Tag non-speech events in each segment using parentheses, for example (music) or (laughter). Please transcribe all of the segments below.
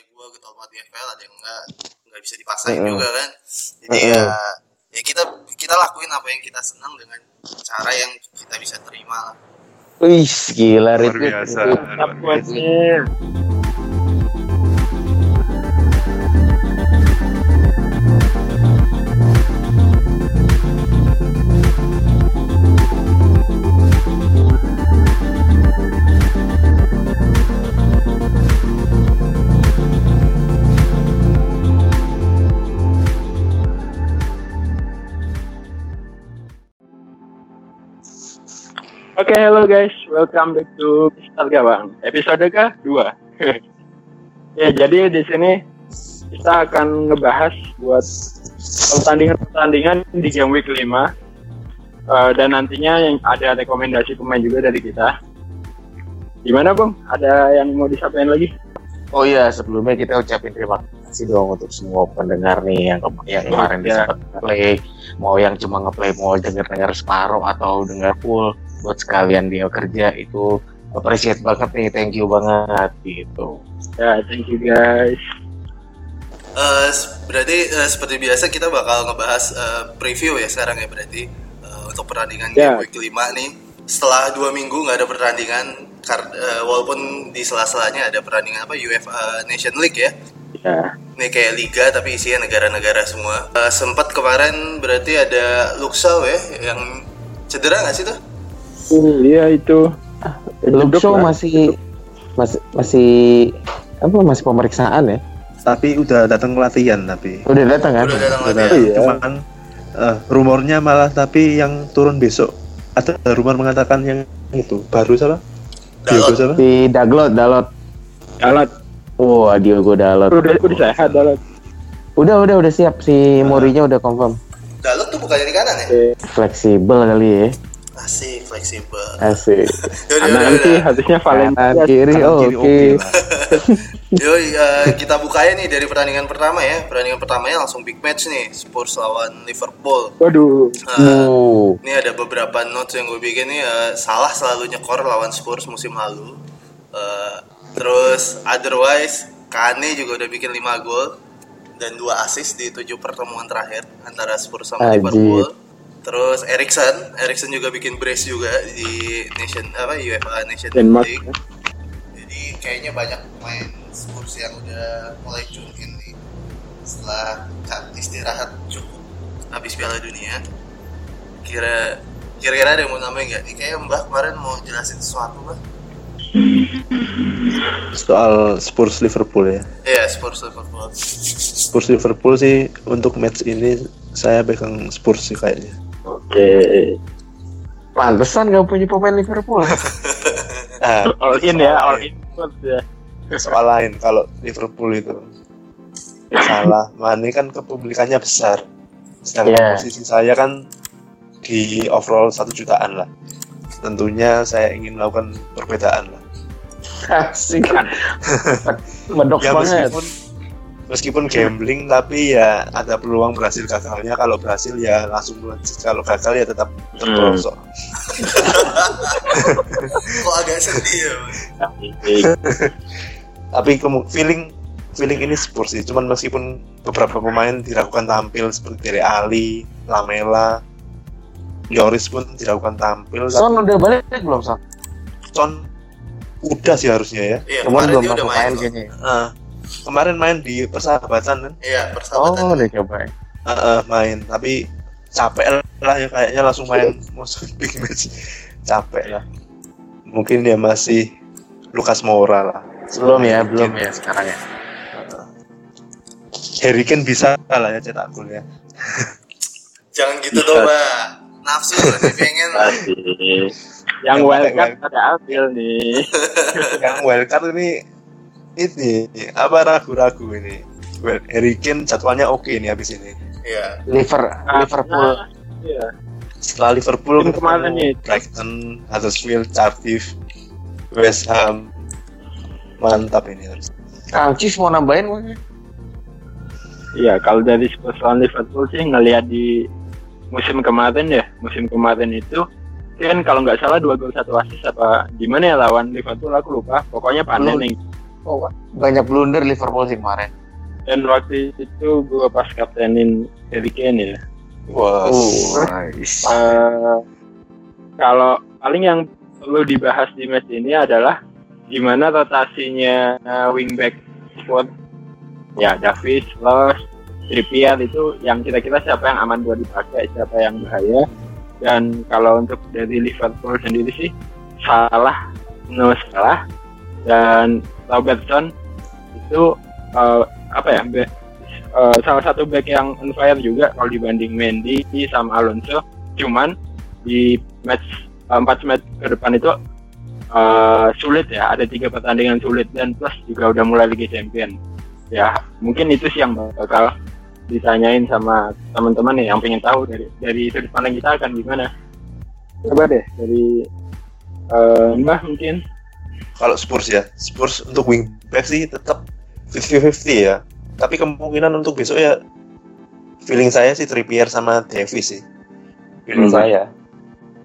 kayak gue getol banget di FPL ada yang enggak nggak bisa dipaksain juga kan. Jadi ya ya kita kita lakuin apa yang kita senang dengan cara yang kita bisa terima lah. Wih, gila Luar biasa. Luar biasa. Oke, hello guys, welcome back to Pistol Gawang. Episode ke dua. (laughs) ya, jadi di sini kita akan ngebahas buat pertandingan-pertandingan di game week 5 Eh, dan nantinya yang ada rekomendasi pemain juga dari kita. Gimana bang? Ada yang mau disampaikan lagi? Oh iya, sebelumnya kita ucapin terima kasih dong untuk semua pendengar nih yang yang kemarin Ya. sempat play, mau yang cuma ngeplay mau denger-denger separuh atau denger full buat sekalian dia kerja itu appreciate banget nih, thank you banget gitu. Ya, thank you guys. Eh, s- berarti eh, seperti biasa kita bakal ngebahas eh, preview ya sekarang ya berarti Eh, untuk pertandingan Ya. game week 5 nih setelah dua minggu nggak ada pertandingan kar- eh, walaupun di sela-selanya ada pertandingan apa UEFA Nation League ya Ya, ini kayak liga tapi isinya negara-negara semua Eh, sempat kemarin berarti ada Luxau ya yang cedera nggak sih tuh uh, iya itu. Luxo Cedok lah. masih masih masih apa masih pemeriksaan ya? Tapi udah datang latihan tapi. Udah datang kan? udah datang latihan. Iya. Cuman eh, rumornya malah tapi yang turun besok ada rumor mengatakan yang itu baru salah. Diego Dalot. salah. Si Daglot, Dalot. Alat, Wah, Diogo Dalot. udah, udah sehat Alat. Udah, udah, udah siap si Mourinho udah confirm. Dalot tuh bukannya di kanan ya Oke. Fleksibel kali ya. Fleksibel Asik. (laughs) Yaudah, Kanan yaudah, yaudah. harusnya Valencia. Kanan kiri, Kanan oke. lah. (laughs) Yoi, eh, kita bukanya nih dari pertandingan pertama ya. Pertandingan pertamanya langsung big match nih, Spurs lawan Liverpool. Waduh, Uh, ini ada beberapa notes yang gue bikin nih. eh, salah selalu nyekor lawan Spurs musim lalu. Eh, terus otherwise, Kane juga udah bikin 5 gol dan 2 assist di 7 pertemuan terakhir antara Spurs sama Ajib. Liverpool. Terus Erikson, Erikson juga bikin brace juga di Nation apa UEFA Nation Denmark. League. Jadi kayaknya banyak pemain Spurs yang udah mulai tune in nih setelah cut istirahat cukup habis Piala Dunia. Kira kira-kira ada yang mau nambahin nggak? Ini kayak Mbak kemarin mau jelasin sesuatu Mbak. Soal Spurs Liverpool ya. Iya Spurs Liverpool. Spurs Liverpool sih untuk match ini saya pegang Spurs sih kayaknya. Oke. pantesan gak punya pemain Liverpool. Ah, (laughs) All in ya, all in ya. soal lain kalau Liverpool itu salah Mane kan kepemilikannya besar sedangkan Iya. posisi saya kan di overall satu jutaan lah tentunya saya ingin melakukan perbedaan lah Asik. (laughs) Medok ya banget. meskipun meskipun gambling tapi ya ada peluang berhasil gagalnya kalau berhasil ya langsung melejit kalau gagal ya tetap terperosok (laughs) Kok agak sedih ya? (laughs) Tapi feeling feeling ini Spurs sih cuman meskipun beberapa pemain dilakukan tampil seperti Dele Ali, Lamela, Yoris pun dilakukan tampil Son udah balik belum Son? Son udah sih harusnya ya. Iya Cuman belum dia udah masuk main kayaknya. Ah, kemarin main di persahabatan kan, Iya Oh, persahabatan. udah coba. Ah, ah, main tapi capek lah ya kayaknya langsung main (laughs) musuh big match capek lah. Mungkin dia masih Lukas Moura lah. Belum ya, belum ya sekarang ya. Harry Kane bisa lah ya cetak gol ya. (laughs) Jangan gitu dong Mbak. Nafsu nih pengen. Yang Yang wildcard ada ambil nih. (laughs) Yang wildcard ini ini apa ragu-ragu ini. Well, Harry Kane jadwalnya oke nih habis ini. Iya. Liver, Liverpool. Nah, Iya. Setelah Liverpool kemarin itu. Brighton, Huddersfield, Cardiff, West Ham. Mantap ini harus. Kang Cis mau nambahin mungkin? Iya, kalau dari Spurs lawan Liverpool sih ngelihat di musim kemarin ya, musim kemarin itu kan kalau nggak salah dua gol satu assist apa gimana ya lawan Liverpool aku lupa. Pokoknya panen nih. Oh, banyak blunder Liverpool sih kemarin. Dan waktu itu gue pas kaptenin Harry Kane ya. Wah, Oh, Eh, kalau paling yang perlu dibahas di match ini adalah gimana rotasinya eh, wingback squad ya Davis, Los, Trippier itu yang kira-kira siapa yang aman buat dipakai, siapa yang bahaya. Dan kalau untuk dari Liverpool sendiri sih salah, no salah dan Robertson itu eh, apa ya be- eh, salah satu back yang on fire juga kalau dibanding Mendy sama Alonso. Cuman di match empat match ke depan itu eh, sulit ya. Ada tiga pertandingan sulit dan plus juga udah mulai Liga Champion ya mungkin itu sih yang bakal ditanyain sama teman-teman nih yang pengen tahu dari dari sudut pandang kita akan gimana. Coba deh dari eh, Mbah mungkin kalau Spurs ya, Spurs untuk wingback sih tetap 50-50 ya. Tapi kemungkinan untuk besok ya feeling saya sih Trippier sama Davis sih. Feeling Hmm. saya.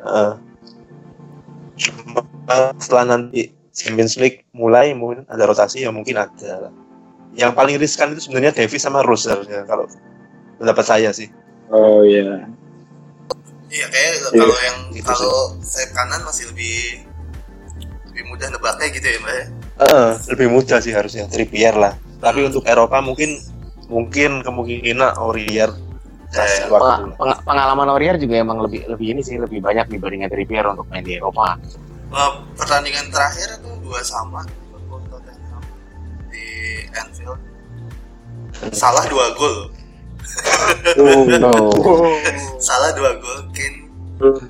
Heeh. cuma setelah nanti Champions League mulai mungkin ada rotasi ya mungkin ada. Yang paling riskan itu sebenarnya Davis sama Russell ya kalau pendapat saya sih. oh iya Iya kayak Iya. kalau yang Gitu kalau sayap kanan masih lebih lebih mudah nebaknya gitu ya mbak ya. Heeh, lebih mudah sih harusnya Trippier lah. Tapi untuk Eropa mungkin mungkin kemungkinan Aurier Eh, waktu Peng- peng- pengalaman Aurier juga emang lebih lebih ini sih lebih banyak dibandingkan Trippier untuk main di Eropa. Eh, pertandingan terakhir itu dua sama di Anfield. Salah dua gol, Oh, (laughs) salah dua gol, Kane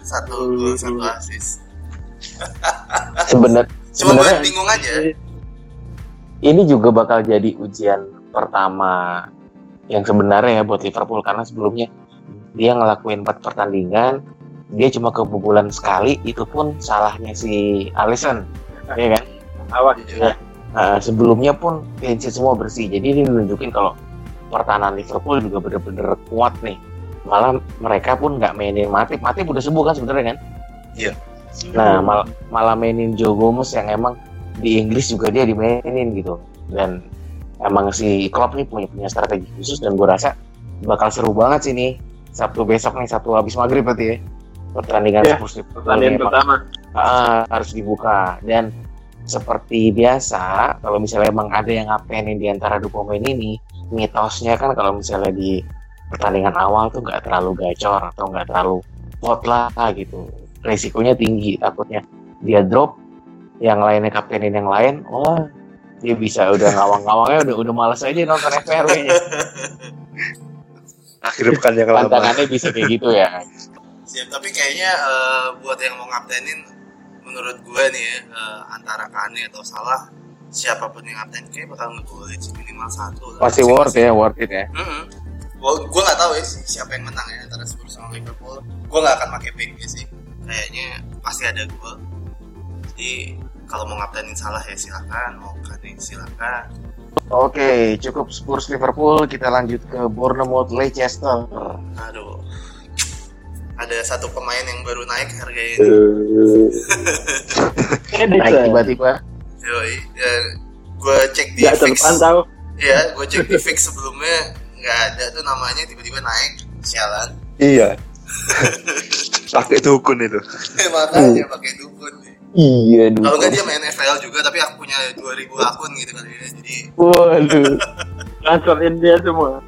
satu gol satu assist. (laughs) Sebenar Cuma sebenarnya bingung aja. ini juga bakal jadi ujian pertama yang sebenarnya ya buat Liverpool karena sebelumnya dia ngelakuin empat pertandingan dia cuma kebobolan sekali itu pun salahnya si Alisson (laughs) ya kan awas Iya. Nah, sebelumnya pun clean sheet semua bersih jadi ini nunjukin kalau pertahanan Liverpool juga bener-bener kuat nih malah mereka pun nggak mainin Matip Matip udah sembuh kan sebenarnya kan Iya. Nah mal- malah mainin Joe Gomez yang emang di Inggris juga dia dimainin gitu. Dan emang si Klopp nih punya punya strategi khusus dan gue rasa bakal seru banget sih nih. Sabtu besok nih Sabtu habis maghrib berarti ya. Pertandingan Iya, Spurs pertandingan pertama. Ah, harus dibuka. Dan seperti biasa kalau misalnya emang ada yang ngapainin di antara dua pemain ini mitosnya kan kalau misalnya di pertandingan awal tuh nggak terlalu gacor atau nggak terlalu hot lah gitu resikonya tinggi takutnya dia drop yang lainnya kaptenin yang lain wah dia bisa udah ngawang-ngawangnya udah udah males aja nonton FPR kayaknya Akhir pekan yang lama. tantangannya bisa kayak gitu ya Siap, tapi kayaknya eh, buat yang mau ngaptenin menurut gue nih ya eh, antara Kane atau Salah siapa pun yang ngapten kayak bakal ngegolin sih minimal satu lah. pasti worth ya worth it ya Mm gue nggak tahu ya sih siapa yang menang ya antara Spurs sama Liverpool. Gue nggak akan pakai pick sih. Kayaknya pasti ada gol. Jadi kalau mau ngaptenin Salah ya silakan, mau Kane silakan. Oke, cukup Spurs Liverpool. Kita lanjut ke Bournemouth Leicester. Aduh, ada satu pemain yang baru naik harganya ini. ini Naik tiba-tiba. Yoi, ya, gue cek di nggak fix. terpantau Iya, gue cek di fix sebelumnya nggak ada tuh namanya tiba-tiba naik. Sialan. Iya. (laughs) Pakai dukun itu. Makanya pakai dukun. nih. Iya, Kalau nggak dia main FPL juga, tapi aku punya 2000 akun gitu kali ya. Jadi Waduh. (laughs) transferin dia semua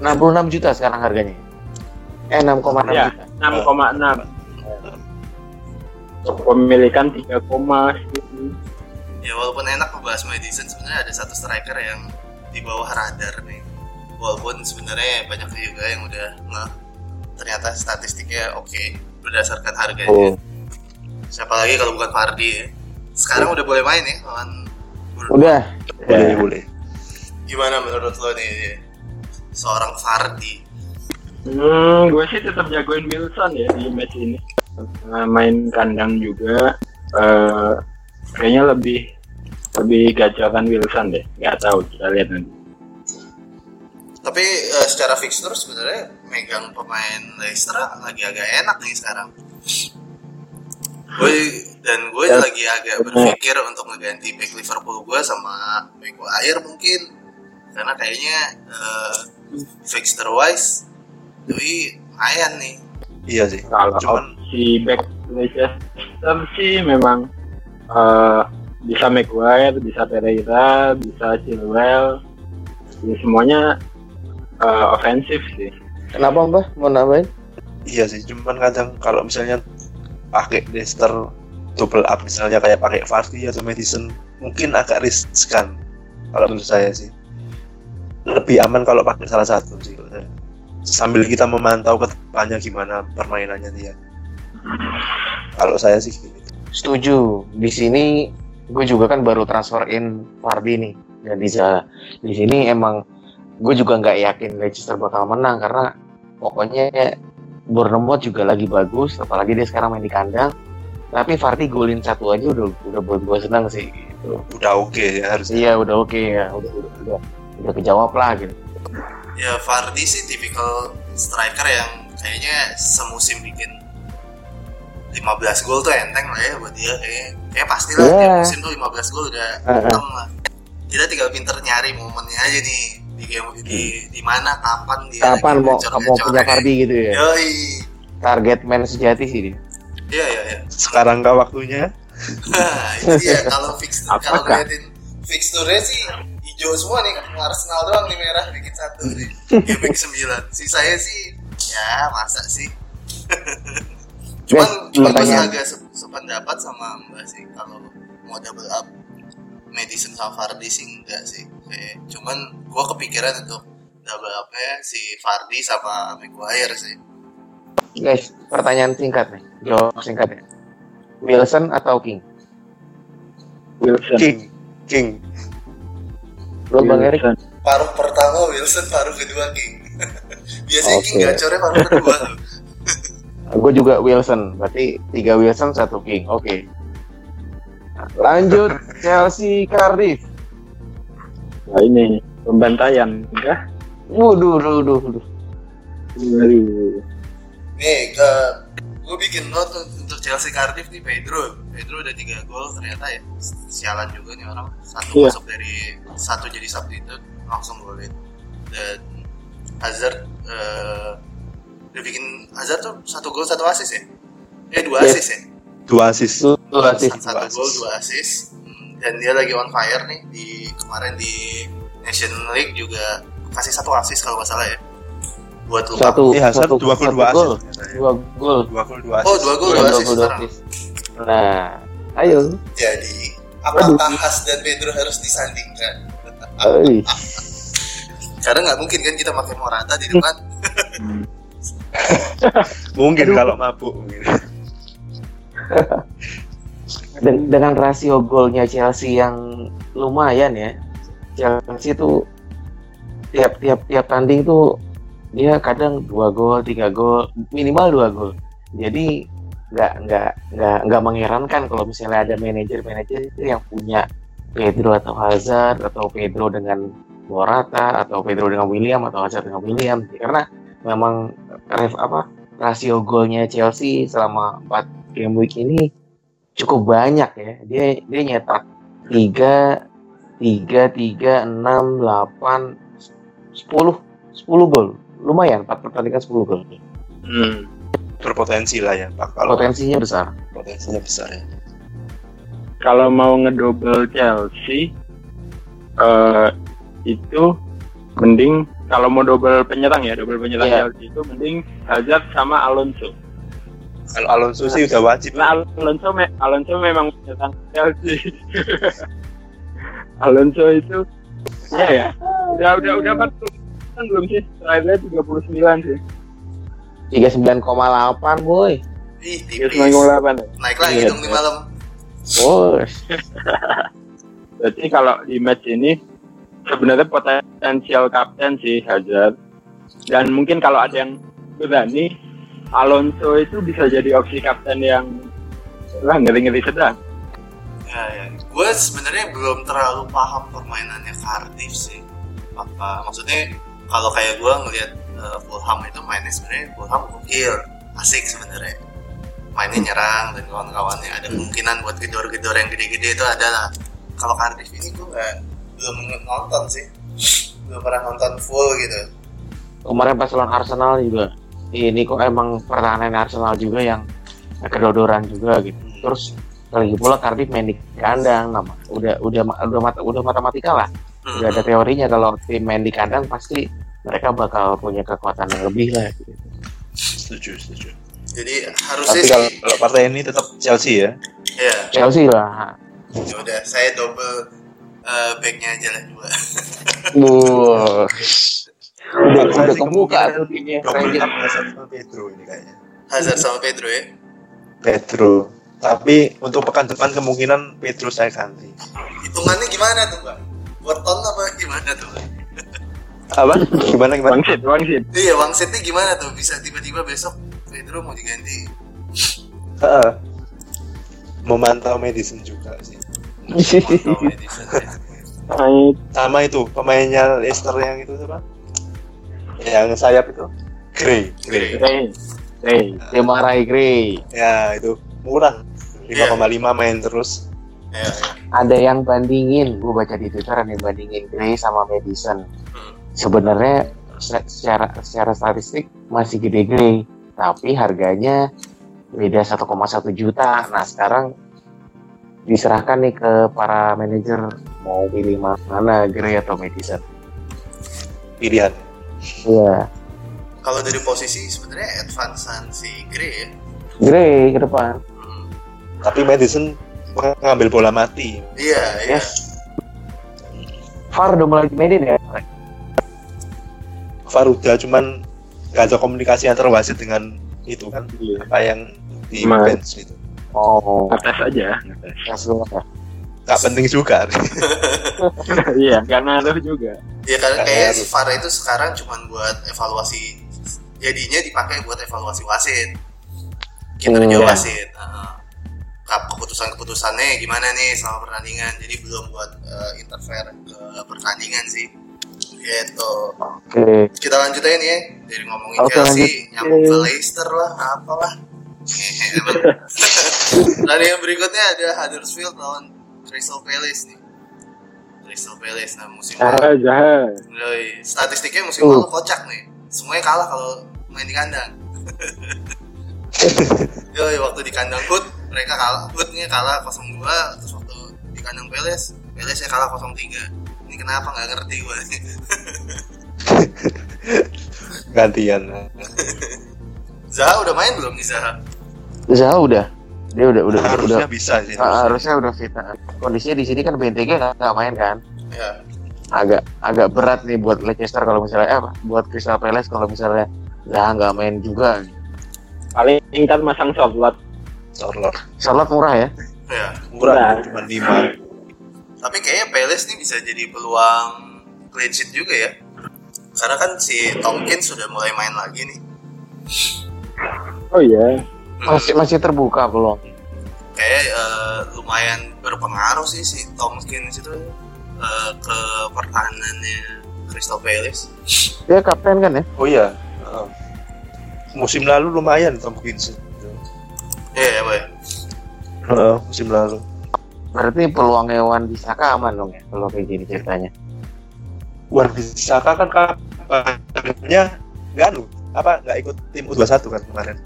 66 juta sekarang harganya. Eh, 6,6 Ya. juta. 6,6 pemilikan 3, gitu. ya walaupun enak membahas Madison sebenarnya ada satu striker yang di bawah radar nih walaupun sebenarnya banyak juga yang udah nggak ternyata statistiknya oke berdasarkan harganya Oh, siapa lagi kalau bukan Fardi ya sekarang udah boleh main ya lawan udah. Boleh, Ya. boleh. gimana menurut lo nih seorang Fardi Hmm, gue sih tetap jagoin Wilson ya di match ini. Main kandang juga. eh kayaknya lebih lebih gacoran Wilson deh. Nggak tahu kita lihat nanti. Tapi eh, secara fixture sebenarnya megang pemain Leicester lagi agak enak nih sekarang. Gue dan gue Ya. lagi agak berpikir untuk ngeganti back Liverpool gue sama Maguire mungkin. Karena kayaknya uh, fixture wise lumayan nih. Iya sih. Kalau Cuman si back Leicester sih memang eh, bisa Maguire, bisa Pereira, bisa Chilwell, ya semuanya eh, ofensif sih. Kenapa mbah mau nambahin? iya sih. Cuman kadang kalau misalnya pakai Leicester double up misalnya kayak pakai Vardy atau Madison mungkin agak riskan kalau menurut saya sih. Lebih aman kalau pakai salah satu sih. Sambil kita memantau ke depannya gimana permainannya dia. Kalau saya sih gitu. Setuju. Di sini gue juga kan baru transfer in Fardi nih dan bisa di sini emang gue juga nggak yakin Leicester bakal menang karena pokoknya Bournemouth juga lagi bagus apalagi dia sekarang main di kandang tapi Fardi golin satu aja udah udah buat gue senang sih gitu. Udah oke ya harusnya. iya udah oke ya udah udah udah, udah kejawab lah gitu ya Vardy sih tipikal striker yang kayaknya semusim bikin 15 gol tuh enteng lah ya buat dia kayak kayak pasti lah Iya. tiap musim tuh 15 gol udah Heeh. hitam lah kita tinggal pinter nyari momennya aja nih di game di di mana kapan dia kapan mau mau punya gitu ya? Yoi. Target man sejati sih dia. Iya iya iya. Sekarang nggak waktunya. Nah, itu dia. Kalau fixture (laughs) kalau ngeliatin fixture sih hijau semua nih. Arsenal doang nih merah. Dikit satu nih. Game week 9 sisanya sih ya masa sih? (laughs) Cuman Yes, cuman gue agak se- sependapat sama mbak sih kalau mau double up Madison sama Fardy sih enggak sih cuman gue kepikiran untuk double upnya si Fardy sama Maguire sih. Guys pertanyaan singkat nih jawab singkat ya Wilson atau King? Wilson. King, King. lo bang Erik paruh pertama Wilson paruh kedua King. (laughs) Biasanya King Oke. gacornya paruh kedua. (laughs) Gue juga Wilson. Berarti tiga Wilson satu King. Oke. Lanjut (laughs) Chelsea Cardiff Nah, ini pembantaian ya. Waduh, waduh, waduh. Waduh. Nih, ke gue bikin note untuk Chelsea Cardiff nih Pedro. Pedro udah tiga gol ternyata ya. Sialan juga nih orang. Satu Iya. masuk dari satu jadi substitute langsung golin. Dan Hazard eh, udah bikin Hazard tuh satu gol satu assist ya. Eh dua Iya. assist ya. Dua assist. Lu sih. Satu Dua gol dua assist. Dan dia lagi on fire nih di kemarin di National League juga kasih satu assist kalau nggak salah ya. Buat lupa. Satu, Iya, Hazard satu, dua gol dua gol. Dua gol. Dua gol dua Oh assist. dua gol Iya, dua dua assist gol, dua. Nah, ayo. Jadi, apakah Has dan Pedro harus disandingkan? (laughs) Karena nggak mungkin kan kita pakai Morata di depan. (laughs) Mungkin kalau mabuk mungkin. (laughs) Den- dengan rasio golnya Chelsea yang lumayan ya. Chelsea itu tiap tiap tiap tanding tuh dia kadang dua gol, tiga gol, minimal dua gol. Jadi nggak nggak nggak nggak mengherankan kalau misalnya ada manajer-manajer itu yang punya Pedro atau Hazard atau Pedro dengan Morata atau Pedro dengan William atau Hazard dengan William karena memang ref apa rasio golnya Chelsea selama 4 game week ini cukup banyak ya. Dia dia nyetak 3 3 3 6 8 10 10 gol. Lumayan 4 pertandingan 10 gol. Hmm. Berpotensi lah ya Pak. Kalau Potensinya besar. potensinya besar ya. Kalau mau ngedouble Chelsea eh itu mending kalau mau double penyerang ya, double penyerang Iya. Chelsea itu mending Hazard sama Alonso. Kalau Alonso sih udah wajib. Nah, Alonso me- Alonso memang penyerang Chelsea. (laughs) Alonso itu ya ya. Udah udah udah 40 kan belum sih? Terakhirnya 39 sih. 39,8 boy. Ih, tipis. sembilan delapan. Naik lagi Iya. dong di malam. Bos. (laughs) Berarti kalau di match ini sebenarnya potensial kapten sih Hazard. Dan mungkin kalau ada yang berani, Alonso itu bisa jadi opsi kapten yang lah ngeri-ngeri sedang. Ya, ya. Gue sebenarnya belum terlalu paham permainannya Cardiff sih. Apa maksudnya kalau kayak gue ngelihat uh, Fulham itu mainnya sebenarnya Fulham gokil, asik sebenarnya. mainnya nyerang dan kawan-kawannya ada kemungkinan buat gedor-gedor yang gede-gede itu ada lah kalau Cardiff ini gue nggak belum nonton sih belum pernah nonton full gitu kemarin pas lawan Arsenal juga ini kok emang pertahanan Arsenal juga yang kedodoran juga gitu terus lagi pula Cardiff main di kandang nama udah udah udah mata udah matematika lah udah ada teorinya kalau tim main di kandang pasti mereka bakal punya kekuatan yang lebih lah gitu. Setuju, setuju. jadi harusnya Tapi kalau, sih kalau partai ini tetap Chelsea ya. ya Chelsea lah ya udah saya double eh, backnya aja lah dua Wuh. (laughs) udah Saya udah kebuka Rangers. Hazard sama Pedro ini kayaknya. Hazard sama Pedro ya Pedro. Tapi untuk pekan depan kemungkinan Pedro saya ganti. hitungannya gimana tuh bang buat ton apa gimana tuh Bang? Apa? Gimana gimana? Wangsit, wangsit. iya wangsitnya gimana tuh bisa tiba-tiba besok Pedro mau diganti Heeh. Memantau medicine juga sih. (laughs) Mantau Madison, ya. Sama itu pemainnya Leicester yang itu apa? Yang sayap itu. Gray, Gray. hey, hey. Demarai Gray Ya itu murah. 5,5 main terus. ya, ya. ada yang bandingin gue baca di Twitter ada yang bandingin Gray sama Madison Hmm. sebenarnya se- secara secara statistik masih gede Gray tapi harganya beda 1,1 juta nah sekarang diserahkan nih ke para manajer mau pilih mana Gray atau Madison Pilihan. Iya kalau dari posisi sebenarnya advancean si Gray ya Gray ke depan Hmm. Tapi Madison mengambil bola mati. iya iya Yes. VAR udah mulai dimainin ya Faruda cuman gak ada komunikasi antar wasit dengan itu kan Iya. apa yang di bench itu. oh Ngetes aja, ngetes. tes Gak penting (laughs) juga. Iya, karena lu juga. ya karena kayaknya harus. VAR itu sekarang cuma buat evaluasi jadinya dipakai buat evaluasi wasit kinerja Hmm. wasit Heeh. Kap- keputusan-keputusannya gimana nih selama pertandingan jadi belum buat eh, interfere ke pertandingan sih gitu oke kita lanjut aja nih ya dari ngomongin Oke, Chelsea lanjut. nyambung ke Leicester lah apalah Lalu (laughs) yang berikutnya ada Huddersfield lawan Crystal Palace nih. Crystal Palace nah musim lalu. Ah, statistiknya musim Uh. lalu kocak nih. Semuanya kalah kalau main di kandang. (laughs) Yoi, waktu di kandang Hood mereka kalah. Hoodnya kalah 0-2 terus waktu di kandang Palace Palace kalah 0-3 ini kenapa nggak ngerti gue Gantian. (laughs) Zaha udah main belum nih Zaha? Zaha udah dia udah udah udah, Harusnya udah bisa sih. Ah, harusnya udah fit Nah, kondisinya di sini kan BNTG nggak nggak main kan Ya, agak agak berat nih buat Leicester kalau misalnya eh, apa buat Crystal Palace kalau misalnya Zaha nggak main juga Paling kan masang shortlock. Sorlot. Charlotte murah ya ya. Murah, Murah. cuma 5. Tapi kayaknya Palace nih bisa jadi peluang clean sheet juga ya. Karena kan si Tompkins sudah mulai main lagi nih. Oh iya. Masih masih terbuka belum Kayak eh, lumayan berpengaruh sih si Tompkins itu eh, ke pertahanannya Crystal Palace. dia kapten kan ya Oh iya. Heeh. musim lalu lumayan Tompkins. Iya, ya, Boy. Heeh, musim lalu. berarti peluang Wan Bisaka aman dong ya kalau kayak gini ceritanya Wan Bisaka kan kabarnya nggak apa nggak ikut tim U21 kan kemarin.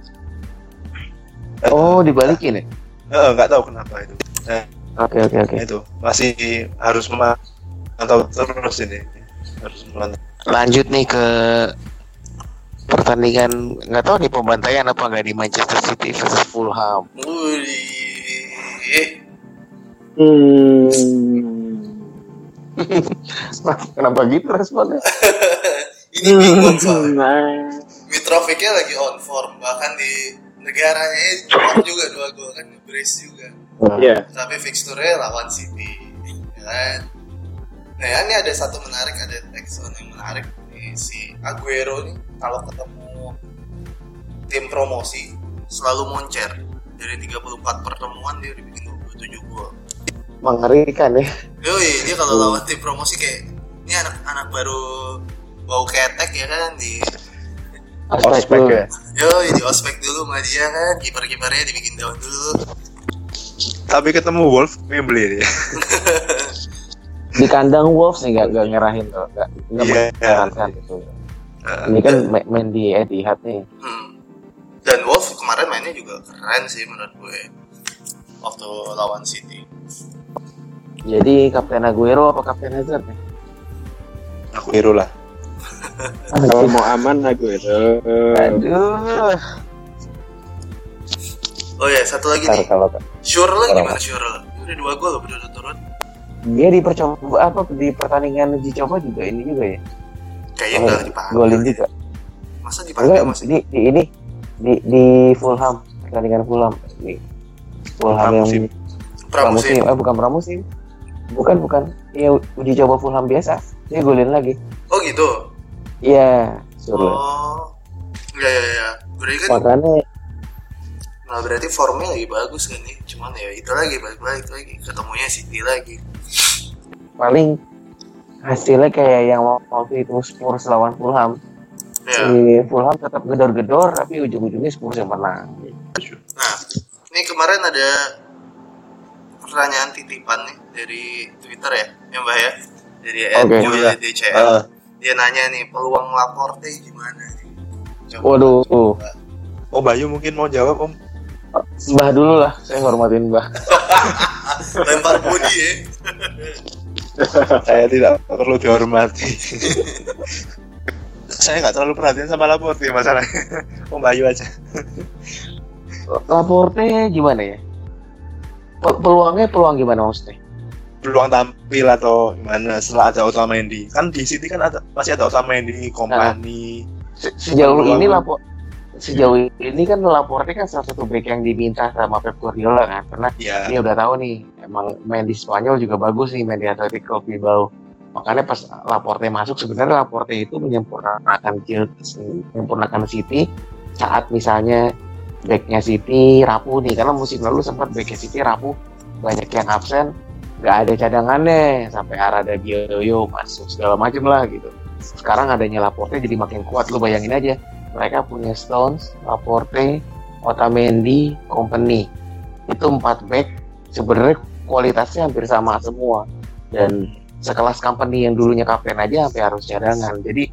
Oh dibalikin ya Heeh, nggak tahu kenapa itu. Nah, oke oke oke itu masih harus memantau terus ini. Harus memantau. lanjut nih ke pertandingan nggak tahu nih pembantaian apa nggak di Manchester City versus Fulham Wih. Hmm. (laughs) kenapa gitu responnya (laughs) Ini bingung soalnya. Nah, Mitrovicnya lagi on form. Bahkan di negaranya cuma juga dua gol kan. Brace juga. iya. tapi fixture-nya lawan City ya kan nah ini ada satu menarik ada Texon yang menarik nih si Aguero nih kalau ketemu tim promosi selalu moncer dari 34 pertemuan dia udah bikin 27 gol mengerikan ya Yoi, dia kalau lawan tim promosi kayak ini anak-anak baru bau ketek ya kan di Ospek dulu. ya. Yo, di ospek dulu sama dia kan, kiper-kipernya dibikin down dulu. Tapi ketemu Wolf Wembley ya. (laughs) Di kandang Wolves nih nggak nggak nyerahin tuh, nggak nggak menyarankan gitu. Nah, Ini kan ma- main di Etihad nih. Hmm. Dan Wolf kemarin mainnya juga keren sih menurut gue. Waktu lawan City. Jadi Kapten Aguero apa Kapten Hazard nih? aku hero lah. Kalau mau aman aku itu. Aduh. Oh ya, satu lagi Ntar nih. kalau Kalau- gimana Sure lo? Udah dua gol loh berturut-turut. dia di percoba apa di pertandingan uji coba juga ini juga ya. Kayaknya Oh, nggak dipanggil. golin juga. Masa dipanggil masih? di, di ini di di Fulham pertandingan Fulham di Fulham yang Pramusim. Pramusim. pramusim eh bukan pramusim bukan bukan ya uji coba Fulham biasa dia golin lagi Oh gitu. Iya suruh Oh. Ya ya ya. Berarti kan makanya nah berarti formnya lagi bagus kan nih. Cuman ya itu lagi balik-balik lagi ketemunya City lagi. paling hasilnya kayak yang waktu itu Spurs lawan Fulham Ya. si Fulham tetap gedor-gedor tapi ujung-ujungnya Spurs yang menang Nah, ini kemarin ada pertanyaan titipan nih dari Twitter ya, ya Mbak ya, dari Oke. okay. DCL. Ah, Dia nanya nih peluang Laporte gimana nih? Coba. waduh oh Bayu mungkin mau jawab Om. Mbah dulu lah saya hormatin Mbah (laughs) Lempar body ya. Saya tidak perlu dihormati. saya nggak terlalu perhatian sama Laporte masalahnya. Om Bayu aja. Laporte gimana ya Pe- peluangnya peluang gimana maksudnya Peluang tampil atau gimana setelah ada Otamendi. Kan di City kan ada masih ada Otamendi, Kompani. Se- sejauh Peluang- ini lapor sejauh ini kan Laporte kan salah satu back yang diminta sama Pep Guardiola kan karena Ya, dia udah tahu nih emang main di Spanyol juga bagus nih main di Atletico Bilbao makanya pas Laporte masuk sebenarnya Laporte itu menyempurnakan menyempurnakan City saat misalnya backnya City rapuh nih karena musim lalu sempat backnya City rapuh banyak yang absen nggak ada cadangannya sampai Arada Gioio masuk segala macem lah gitu. Sekarang adanya Laporte jadi makin kuat lu bayangin aja. Mereka punya Stones, Laporte, Otamendi, Company. Itu empat back sebenarnya kualitasnya hampir sama semua. Dan sekelas company yang dulunya kapten aja sampai harus cadangan. Jadi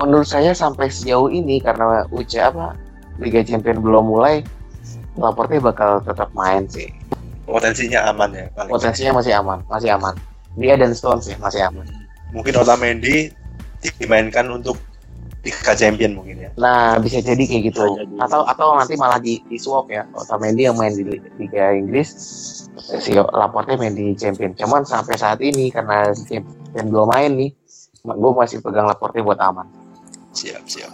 menurut saya sampai sejauh ini karena UC apa Liga Champion belum mulai Laporte bakal tetap main sih potensinya aman ya. paling. potensinya masih aman masih aman dia dan Stones ya masih aman Mungkin Otamendi dimainkan untuk Liga Champion mungkin ya. nah bisa jadi kayak gitu jadi. atau atau nanti malah di, di swap ya Otamendi yang main di Liga Inggris si Laporte main di Champion cuman sampai saat ini karena si Champion belum main nih gue masih pegang Laporte buat aman Siap, siap.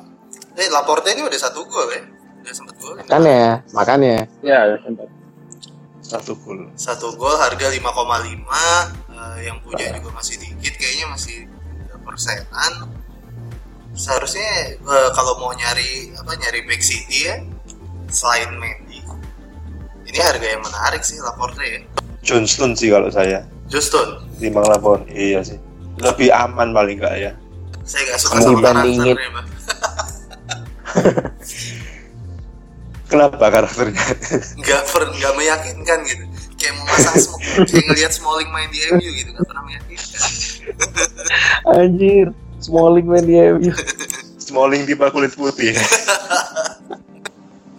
Eh Laporte ini udah satu gol ya. Udah sempet gol. ya? makanya makanya Ya, sempat. Satu gol. Satu gol harga 5,5 eh, yang punya juga masih dikit kayaknya masih 3 persenan. Seharusnya eh, kalau mau nyari apa nyari back City ya selain Mendy ini harga yang menarik sih Laporte ya. Johnston sih kalau saya. Justin, Timbang Lapor. Iya sih. Lebih aman paling enggak ya. saya gak suka Kamu sama karakternya. (laughs) Kenapa karakternya? nggak per nggak meyakinkan gitu. Kayak mau masang smoke kayak ngelihat Smalling main di MU gitu. Nggak pernah meyakinkan. Anjir Smalling main di MU Smalling tipe kulit putih.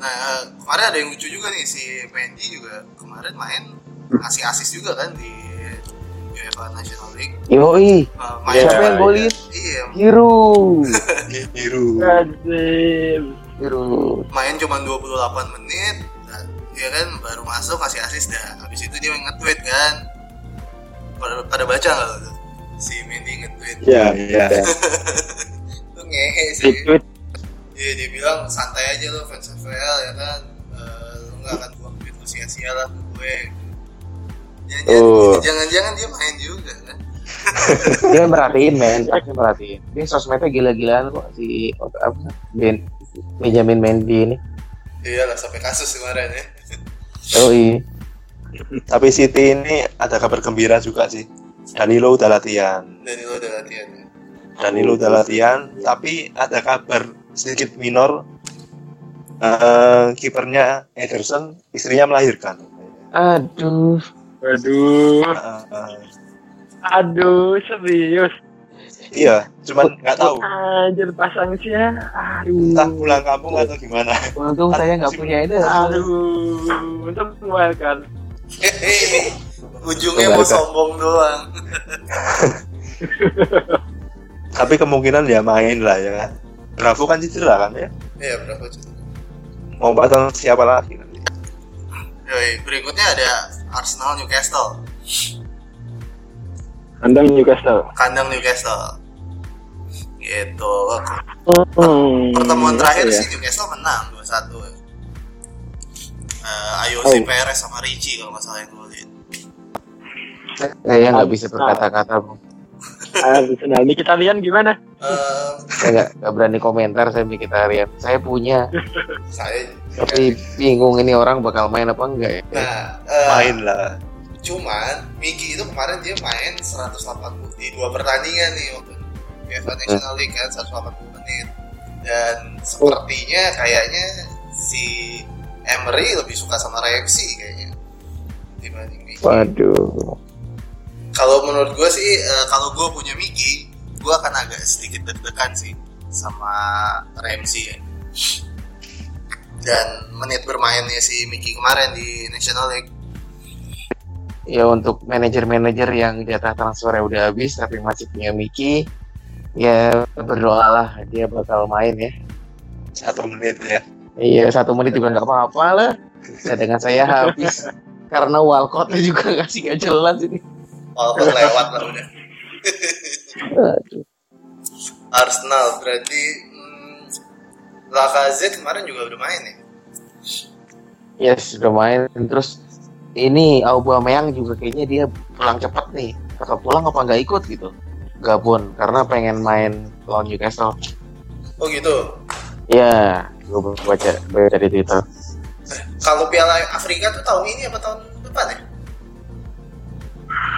nah kemarin ada yang lucu juga nih si Mendy juga kemarin main ngasih asis juga kan di UEFA National League. Yoi. Nah, main siapa yang golin? Iya. Giroud. Biru. Azim. Main cuma 28 menit nah, ya kan baru masuk kasih asis dah. Habis itu dia nge-tweet kan. Pada, pada baca nggak lo tuh? si Mendy nge-tweet. Ya, (laughs) Iya. tuh ngehe sih. Tweet Iya dia bilang santai aja lo fans FPL ya kan? Eh, lo nggak akan buang duit lo sia-sia lah ke gue. Jangan-jangan, Oh. jangan-jangan dia main juga kan? Dia (laughs) merhatiin men. Dia merhatiin. Dia sosmednya gila-gilaan kok si apa? Ben Benjamin Mendy ini. Iya lah sampai kasus kemarin ya. (laughs) Yoi. Tapi City ini ada kabar gembira juga sih. Danilo udah latihan. dari lo udah latihan ya. Danilo udah latihan, tapi ada kabar sedikit minor. Eh kipernya Ederson istrinya melahirkan. Aduh, Waduh, Eh, eh, aduh serius. Iya cuman nggak tahu Anjir pasang sih ya. Aduh. entah pulang kampung atau gimana untung saya nggak punya itu. Aduh, untuk mengeluarkan. Hehehe, ujungnya mau sombong doang. (laughs) tapi kemungkinan dia main lah ya kan Bravo kan cedera kan ya Iya berapa juta? mau pasang siapa lagi nanti Yoi, berikutnya ada Arsenal Newcastle, Kandang Newcastle. kandang Newcastle. Gitu. Hmm, Pertemuan terakhir ya. sih Newcastle menang 2-1. Uh, Ayo Oh. Perez sama Ricci kalau nggak salah yang gue lihat. Saya nggak bisa berkata-kata, Bung. Arsenal ini kita lihat gimana? Eh, Saya nggak berani komentar saya vegetarian. Saya punya, saya tapi bingung ini orang bakal main apa enggak ya. nah eh, main lah cuman Miki itu kemarin dia main 180 di dua pertandingan nih waktu UEFA National League kan 180 menit. Dan sepertinya kayaknya si Emery lebih suka sama Ramsey kayaknya dibanding Miki Waduh. kalau menurut gue sih eh, kalau gue punya Miki gue akan agak sedikit deg-degan sih sama Ramsey ya. Dan menit bermainnya si Miki kemarin di National League. Ya untuk manajer-manajer yang jatah transfernya udah habis tapi masih punya Miki, ya berdoalah dia bakal main ya. satu menit ya Iya satu menit juga nggak apa-apa lah. Cadangan saya habis karena Walcott juga ngasih nggak jelas ini. walaupun lewat lah udah. Arsenal berarti hmm, Lacazette kemarin juga udah main ya Ya sudah main terus ini Aubameyang juga kayaknya dia pulang cepat nih. Kakak pulang apa nggak ikut gitu? Gabon karena pengen main lawan Newcastle. oh gitu Ya, gue baca baca di Twitter. kalau Piala Afrika tuh tahun ini apa tahun depan ya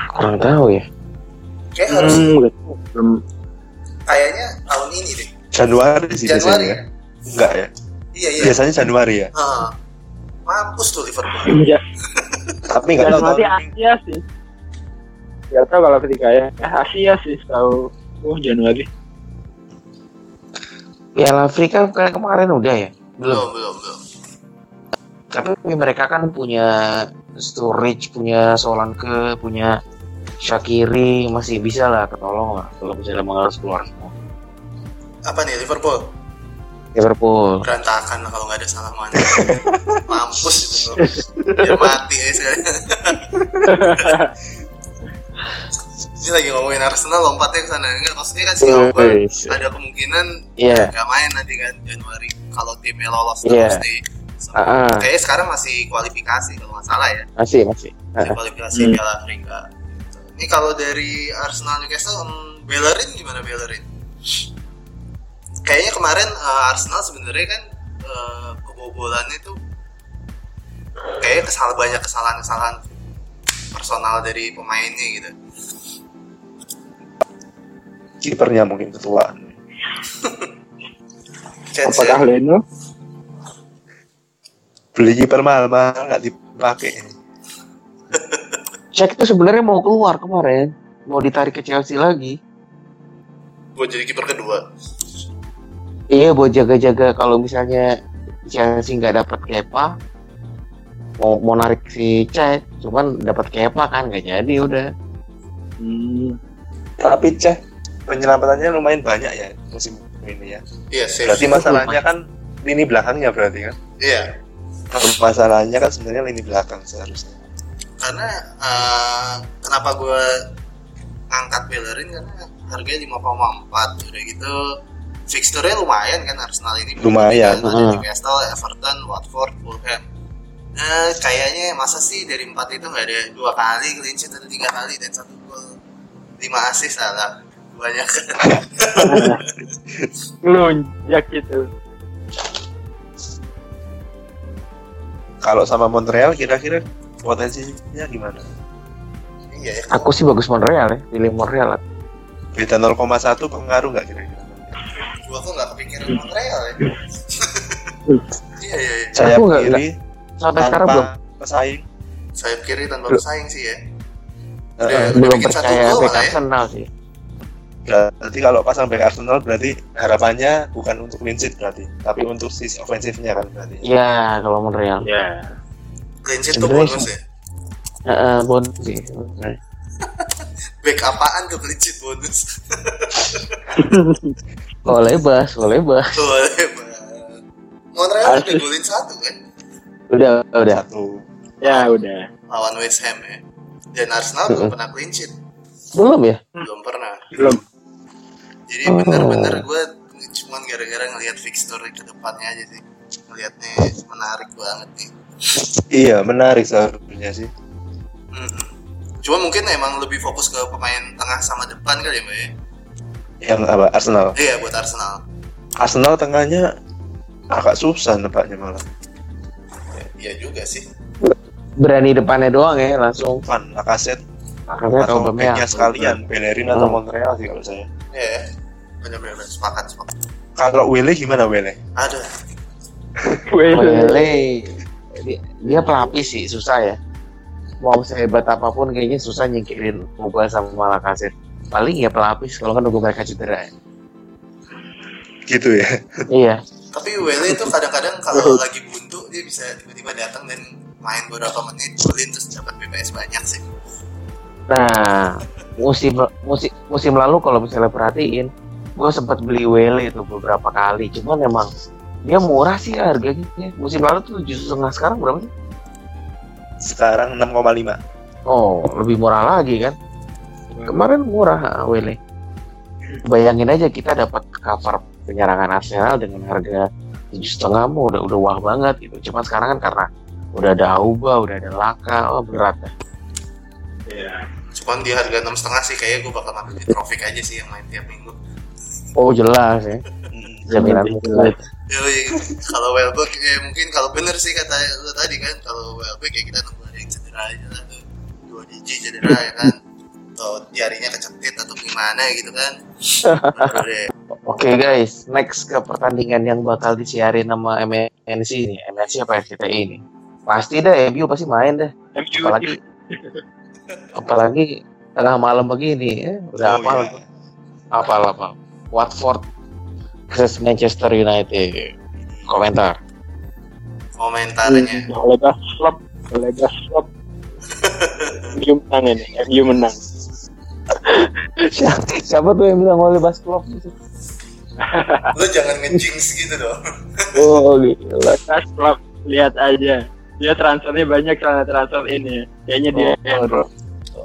Kurang tahu ya. kayak harus Hmm, betul. belum. kayaknya tahun ini deh Januari sih Januari biasanya ya ya enggak ya iya iya biasanya Januari ya Ah, mampus tuh Liverpool Iya. (laughs) tapi nggak tahu Januari Asia sih. Gak tau kalau ketika ya Eh, Asia sih tahu. Oh Januari. Piala Afrika kan kemarin udah ya? belum Belum. belum belum Tapi mereka kan punya Sturridge, punya Solanke, punya Shakiri masih bisa lah ketolong lah kalau misalnya emang harus keluar semua. apa nih Liverpool Liverpool. berantakan lah kalau nggak ada salah mana (laughs) mampus itu dia mati ya sekali (laughs) ini lagi ngomongin Arsenal lompatnya ke sana enggak maksudnya kan si Auba Wih, ada kemungkinan Iya. nggak main nanti kan Januari kalau timnya lolos Iya. terus di Ah, ah. kayaknya sekarang masih kualifikasi kalau nggak salah ya masih masih. Masih Ah, kualifikasi Hmm. Piala Afrika ini kalau dari Arsenal Newcastle hmm, Bellerin gimana Bellerin kayaknya kemarin eh, Arsenal sebenarnya kan eh, kebobolannya tuh kayaknya kesal banyak kesalahan-kesalahan personal dari pemainnya gitu. Kipernya mungkin ketuaan Chance Apakah Leno? beli kiper mahal mahal nggak dipakai. Cek itu sebenarnya mau keluar kemarin, mau ditarik ke Chelsea lagi. buat jadi kiper kedua. Iya buat jaga-jaga kalau misalnya Chelsea nggak dapat Kepa, mau mau narik si Cek, cuman dapat Kepa kan nggak jadi udah. Hmm. tapi ceh penyelamatannya lumayan banyak ya musim ini ya. Iya save berarti masalahnya kan lini belakangnya berarti kan? Iya. Masalahnya kan sebenarnya lini belakang seharusnya. Karena eh, kenapa gue angkat Bellerin? Karena harganya 5,4 udah gitu. Fixture-nya lumayan kan Arsenal ini. Lumayan, ada. Newcastle, Everton, Watford, Fulham nah kayaknya masa sih dari empat itu nggak ada dua kali clean sheet atau tiga kali dan satu gol lima assist salah banyak (laughs) Ngelunjak gitu. kalau sama Montreal kira-kira potensinya gimana iya ya Aku sih bagus Montreal ya, pilih Montreal. lah. beda 0,1 pengaruh nggak kira-kira gua kok nggak kepikiran Montreal ya iya iya iya Sayap Aku Sampai sekarang belum tanpa pesaing. sayap kiri tanpa bersaing sih ya Eh, Udah- eh, udah belum percaya back ya. Arsenal sih. Berarti kalau pasang back Arsenal berarti harapannya bukan untuk clean sheet berarti, tapi untuk sisi ofensifnya kan berarti. Iya, kalau Montreal. Ya. clean sheet tuh bonus ya Heeh, bonus sih. (laughs) back apaan ke clean sheet bonus Oh lebas, oh lebas. boleh banget Montreal udah golin satu kan Udah, udah. Satu. Ya udah. lawan West Ham ya dan Arsenal belum pernah clean sheet Belum ya? belum pernah Belum. jadi Oh. bener-bener gue cuman gara-gara ngelihat fixture ke depannya aja sih ngelihatnya menarik banget nih Iya, menarik seharusnya sih. Mm-mm. Cuma mungkin emang lebih fokus ke pemain tengah sama depan kali ya mbak ya? Yang apa? Arsenal. Iya buat Arsenal. Arsenal tengahnya agak susah nebaknya malah. Ya, iya juga sih. Berani depannya doang ya, langsung. Van, Lacazette Akhirnya atau Aubameyang. sekalian, Bellerin atau Hmm. Montreal sih kalau saya. Iya. Bener-bener sepakat sepakat. Kalau Wele gimana Wele? Ada. (laughs) Wele. Dia, dia pelapis sih, susah ya. Mau sehebat apa pun kayaknya susah nyingkirin Boba sama Lacazette. Paling ya pelapis kalau kan nunggu mereka cedera ya. Gitu ya. Iya. Tapi Wele itu kadang-kadang kalau (laughs) lagi dia bisa tiba-tiba datang dan main beberapa menit golin terus dapat BPS banyak sih. Nah, musim musim musim lalu kalau misalnya perhatiin, gue sempat beli Wele itu beberapa kali. Cuman emang dia murah sih harganya. Musim lalu tuh tujuh setengah sekarang berapa sih? Sekarang 6,5. Oh, lebih murah lagi kan? Kemarin murah ah, Wele. Bayangin aja kita dapat cover penyerangan Arsenal dengan harga tujuh setengah mau udah udah wah banget gitu. Cuma sekarang kan karena udah ada Auba, udah ada Laka, oh berat. Iya. Cuman di harga enam setengah sih kayaknya gue bakal ambil di Trofik aja sih yang main tiap minggu. Oh jelas ya, Hmm. jaminan Jelas. Yoi, kalau Welbeck ya mungkin kalau bener sih kata lu tadi kan kalau Welbeck ya kita nunggu ada yang cedera aja lah tuh dua DJ cedera ya kan atau jarinya kecetit atau gimana gitu kan (laughs) deh Oke guys, next ke pertandingan yang bakal disiarin sama MNC ini, MNC apa RCTI ini. Pasti dah MU pasti main dah. MU Apalagi apalagi tengah malam begini, ya, udah Oh, apa iya. apa apa. Watford versus Manchester United. Komentar. komentarnya oleh gas slop, oleh gas slop. MU menang ini, MU menang. Siapa, siapa tuh yang bilang oleh Bas Klopp gitu? lu jangan ngejinx gitu dong Oh gila. Gas slop, lihat aja. Dia transfernya banyak karena transfer ini. Kayaknya dia Oh,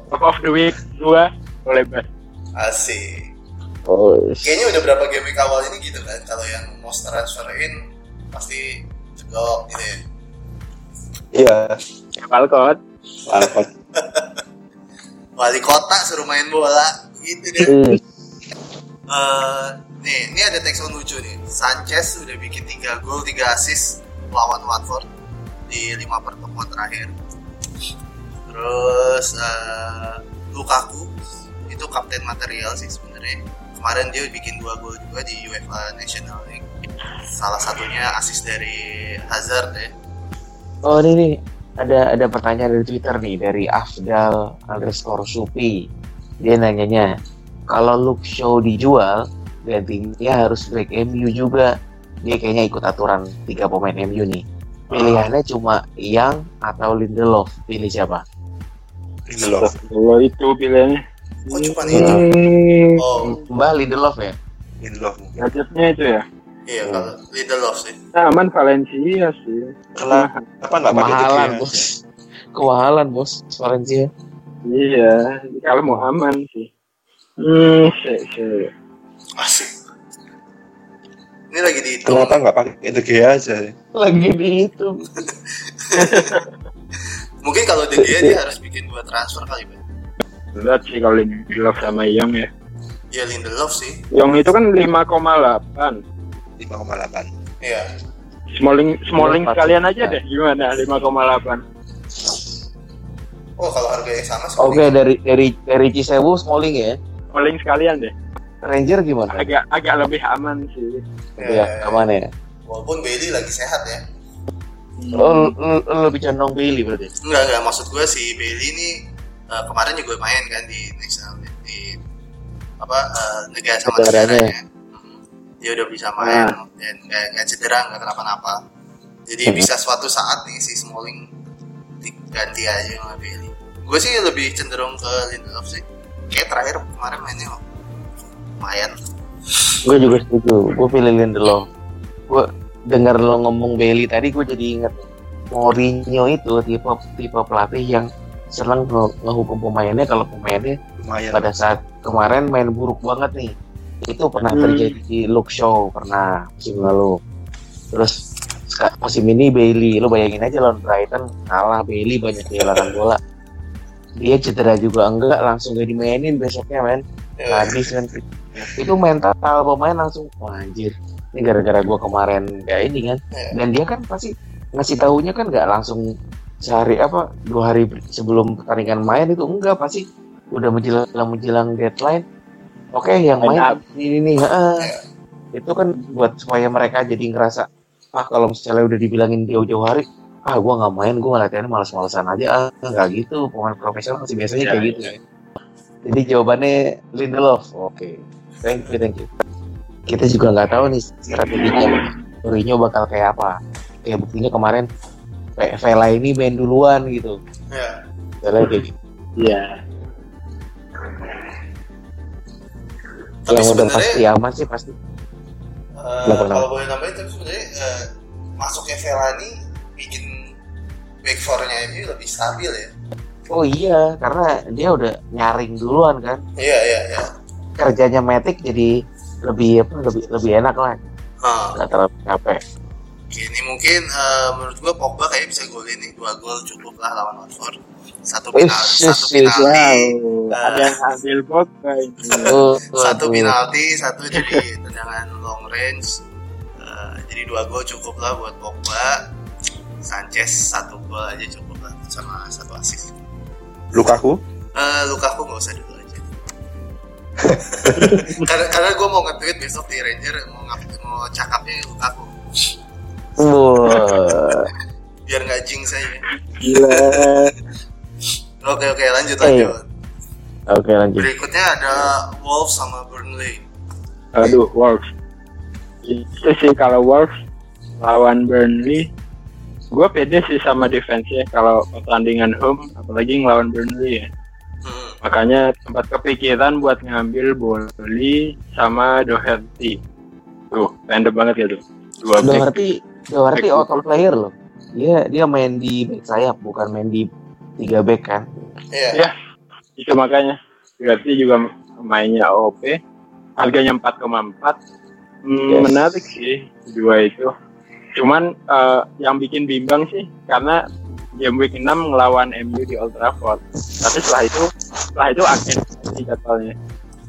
top of the week dua oleh Bas. asik Oh, kayaknya udah berapa game week awal ini gitu kan kalau yang mau transferin pasti cegok gitu ya Iya. Falcon. Alfred. (laughs) wali kota suruh main bola gitu deh hmm. Eh, nih, ini ada teks lucu nih. Sanchez udah bikin 3 gol, 3 assist lawan Watford di 5 pertemuan terakhir. Terus eh, Lukaku itu kapten material sih sebenarnya. Kemarin dia bikin 2 gol juga di UEFA National League. Salah satunya assist dari Hazard ya. Oh ini nih ada ada pertanyaan dari Twitter nih dari Afdal underscore Supi. Dia nanyanya kalau Luke Shaw dijual gantinya harus back MU juga. Dia kayaknya ikut aturan tiga pemain MU nih. Pilihannya cuma Yang atau Lindelof. Pilih siapa? Lindelof. Kalau itu pilihannya. Kok cuma itu? Oh, Mbah Lindelof ya. Lindelof mungkin. Budgetnya itu ya. Iya kalau Lindelof sih. Nah, aman Valencia sih. Kenapa apa nggak Kemahalan bos. Kemahalan bos. Valencia. Iya, kalau mau aman sih. Hmm, sih, sih. Asik. Ini lagi dihitung. Kenapa nggak pakai De Gea aja? Lagi dihitung. (laughs) Mungkin kalau De Gea dia harus bikin dua transfer kali, Bang. Berat sih kalau Lindelof sama Young ya. Ya Lindelof sih. Young itu kan 5,8. 5,8. Iya. Smalling Smalling Iya, sekalian aja deh gimana 5,8. Oh kalau harganya sama sih. Oke dari dari dari Cisewu Smalling ya. Smalling sekalian deh. Ranger gimana? agak agak lebih aman sih. Ya, ke mana ya? Walaupun Bailey lagi sehat ya. Lo lebih condong Bailey berarti? Enggak, enggak. Maksud gue si Bailey ini eh, kemarin juga main kan di national di apa eh, negara sama Negaranya. Dia udah bisa main dan nggak nggak cedera, nggak kenapa-napa. Jadi Mhm. bisa suatu saat nih si Smalling diganti aja sama Bailey. Gue sih lebih cenderung ke Lindelof sih. Kayak terakhir kemarin mainnya lumayan. Gue juga setuju. Gue pilih Lindelof. Gue dengar lo ngomong Bailey tadi, gue jadi inget Mourinho itu tipe tipe pelatih yang senang nge- ngehukum pemainnya kalau pemainnya lumayan pada saat kemarin main buruk banget nih. Itu pernah Hmm. terjadi di Luke Shaw pernah musim lalu. Terus musim ini Bailey, lo bayangin aja lawan Brighton kalah Bailey banyak kehilangan bola. Dia cedera juga enggak, langsung gak dimainin besoknya men. Ya, habis kan itu mental pemain langsung wah anjir ini gara-gara gua kemarin kayak ini kan Iya. dan dia kan pasti ngasih tahunya kan nggak langsung sehari apa dua hari sebelum pertandingan main itu enggak pasti udah menjelang menjelang deadline oke yang Line main up. ini nih heeh. Iya. itu kan buat supaya mereka jadi ngerasa ah kalau misalnya udah dibilangin jauh-jauh hari ah gua nggak main gua latihannya malas-malasan aja ah nggak gitu pemain profesional masih biasanya Iya, kayak gitu jadi jawabannya Lindelof. Oke, thank you, thank you. Kita juga nggak tahu nih strateginya Mourinho bakal kayak apa. Kayak buktinya kemarin Ve- Vela ini main duluan gitu. ya. Kayak gitu. Iya. Tapi Yang udah pasti aman sih pasti. Kenapa? kalau boleh nambahin tapi sebenarnya eh, masuknya Velani bikin back four-nya ini lebih stabil ya. Oh iya, karena dia udah nyaring duluan kan. Iya iya iya. Kerjanya Matic jadi lebih apa lebih lebih enak lah. Ah, Nggak terlalu capek. oke, ini mungkin eh, menurut gua Pogba kayak bisa golin nih dua gol cukup lah lawan Watford. Satu penalti, satu penalti, Wow, ada yang ambil Pogba ini. Oh, satu aduh. penalti, satu jadi tendangan long range. Eh, jadi dua gol cukup lah buat Pogba. Sanchez satu gol aja cukup lah sama satu assist. Lukaku Eh, Lukaku nggak usah dulu aja. (laughs) karena karena gue mau nge-tweet besok di Ranger mau mau cakapnya Lukaku Wah. biar nggak jinx aja. Gila. Oke oke lanjut Eh. lanjut. Oke lanjut. Berikutnya ada Wolves sama Burnley. Aduh, Wolves. Itu sih kalau Wolves lawan Burnley, gue pede sih sama defense-nya kalau pertandingan home, apalagi ngelawan Burnley ya. Hmm. Makanya sempat kepikiran buat ngambil Boli sama Doherty. Tuh, random banget ya tuh. Dua back. Doherty, Doherty Back auto player loh. Dia dia main di back sayap bukan main di tiga back kan. Iya. Ya. Itu makanya. Doherty juga mainnya OP. Harganya 4,4. Hmm, Yes. Menarik sih dua itu. Cuman eh, yang bikin bimbang sih karena game week 6 ngelawan MU di Old Trafford. Tapi setelah itu setelah itu akhir sih jadwalnya.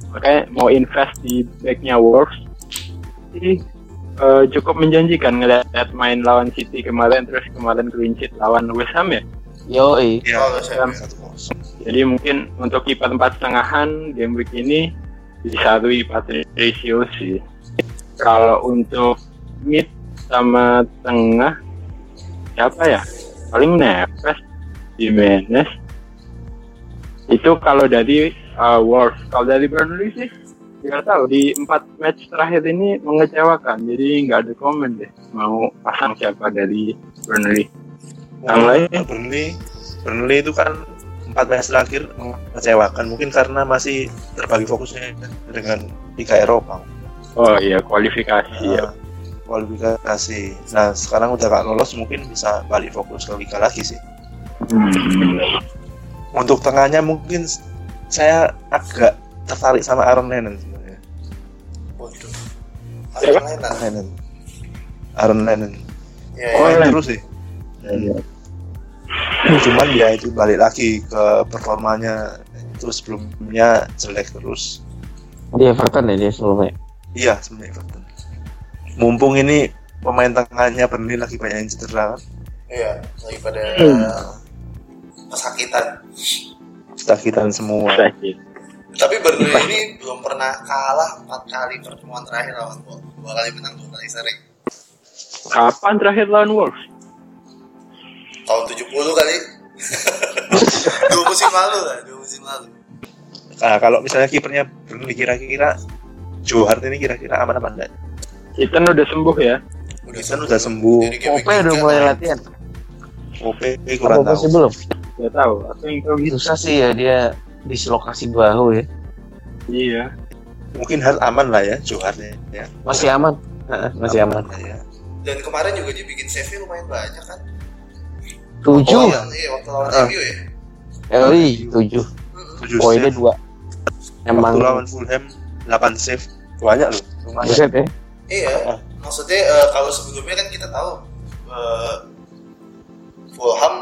Makanya mau invest di backnya Wolves sih eh, cukup menjanjikan ngeliat main lawan City kemarin terus kemarin clean sheet lawan West Ham ya. Yo, ya Oh, satu kosong Jadi mungkin untuk kiper empat setengahan game week ini disarui Patricio sih. Kalau untuk mid sama tengah siapa ya? Paling Neves, Jimenez. Itu kalau dari uh, Wolves. Kalau dari Burnley sih nggak tahu di empat match terakhir ini mengecewakan. Jadi nggak ada komen deh mau pasang siapa dari Burnley. Yang lain? Burnley Burnley itu kan empat match terakhir mengecewakan mungkin karena masih terbagi fokusnya dengan Liga Eropa Oh iya kualifikasi ya. Nah, kualifikasi nah sekarang udah gak lolos mungkin bisa balik fokus ke Liga lagi sih Hmm. untuk tengahnya mungkin saya agak tertarik sama Aaron Lennon sebenarnya Waduh. Lain Lennon Aaron Lennon Ya, Oh, ya. main Lennon. Terus sih cuman dia itu balik lagi ke performanya itu sebelumnya jelek terus di Everton ya dia sebelumnya. iya sebenarnya Everton mumpung ini pemain tengahnya Burnley lagi banyak yang cedera kan Iya, lagi pada Hmm. kesakitan. kesakitan semua Sakit. Tapi Burnley ini belum pernah kalah empat kali pertemuan terakhir lawan Wolves. Dua kali menang, dua kali seri. Kapan terakhir lawan Wolves? Tahun 70 kali. (laughs) dua musim lalu lah, dua musim lalu. Nah, kalau misalnya kipernya Burnley kira-kira Joe Hart ini kira-kira aman apa enggak? Ethan udah sembuh ya. Udah Kan udah sembuh. Ope udah mulai latihan. OP kurang tahu. sih belum? Gak tahu. Aku yang tahu gitu. Susah sih ya dia dislokasi bahu ya. Iya. Mungkin Hart aman lah ya, Joe Hart ya. Masih aman. Heeh, masih aman. lah ya. Dan kemarin juga dia bikin save lumayan banyak kan. Tujuh. Oh, yang, iya, waktu lawan Ah. MU ya. Eh, wih, tujuh. Poinnya dua. Emang Waktu lawan Fulham 8 save. Banyak loh. Lumayan. buset ya. Iya, Ah. maksudnya eh, kalau sebelumnya kan kita tahu eh, Fulham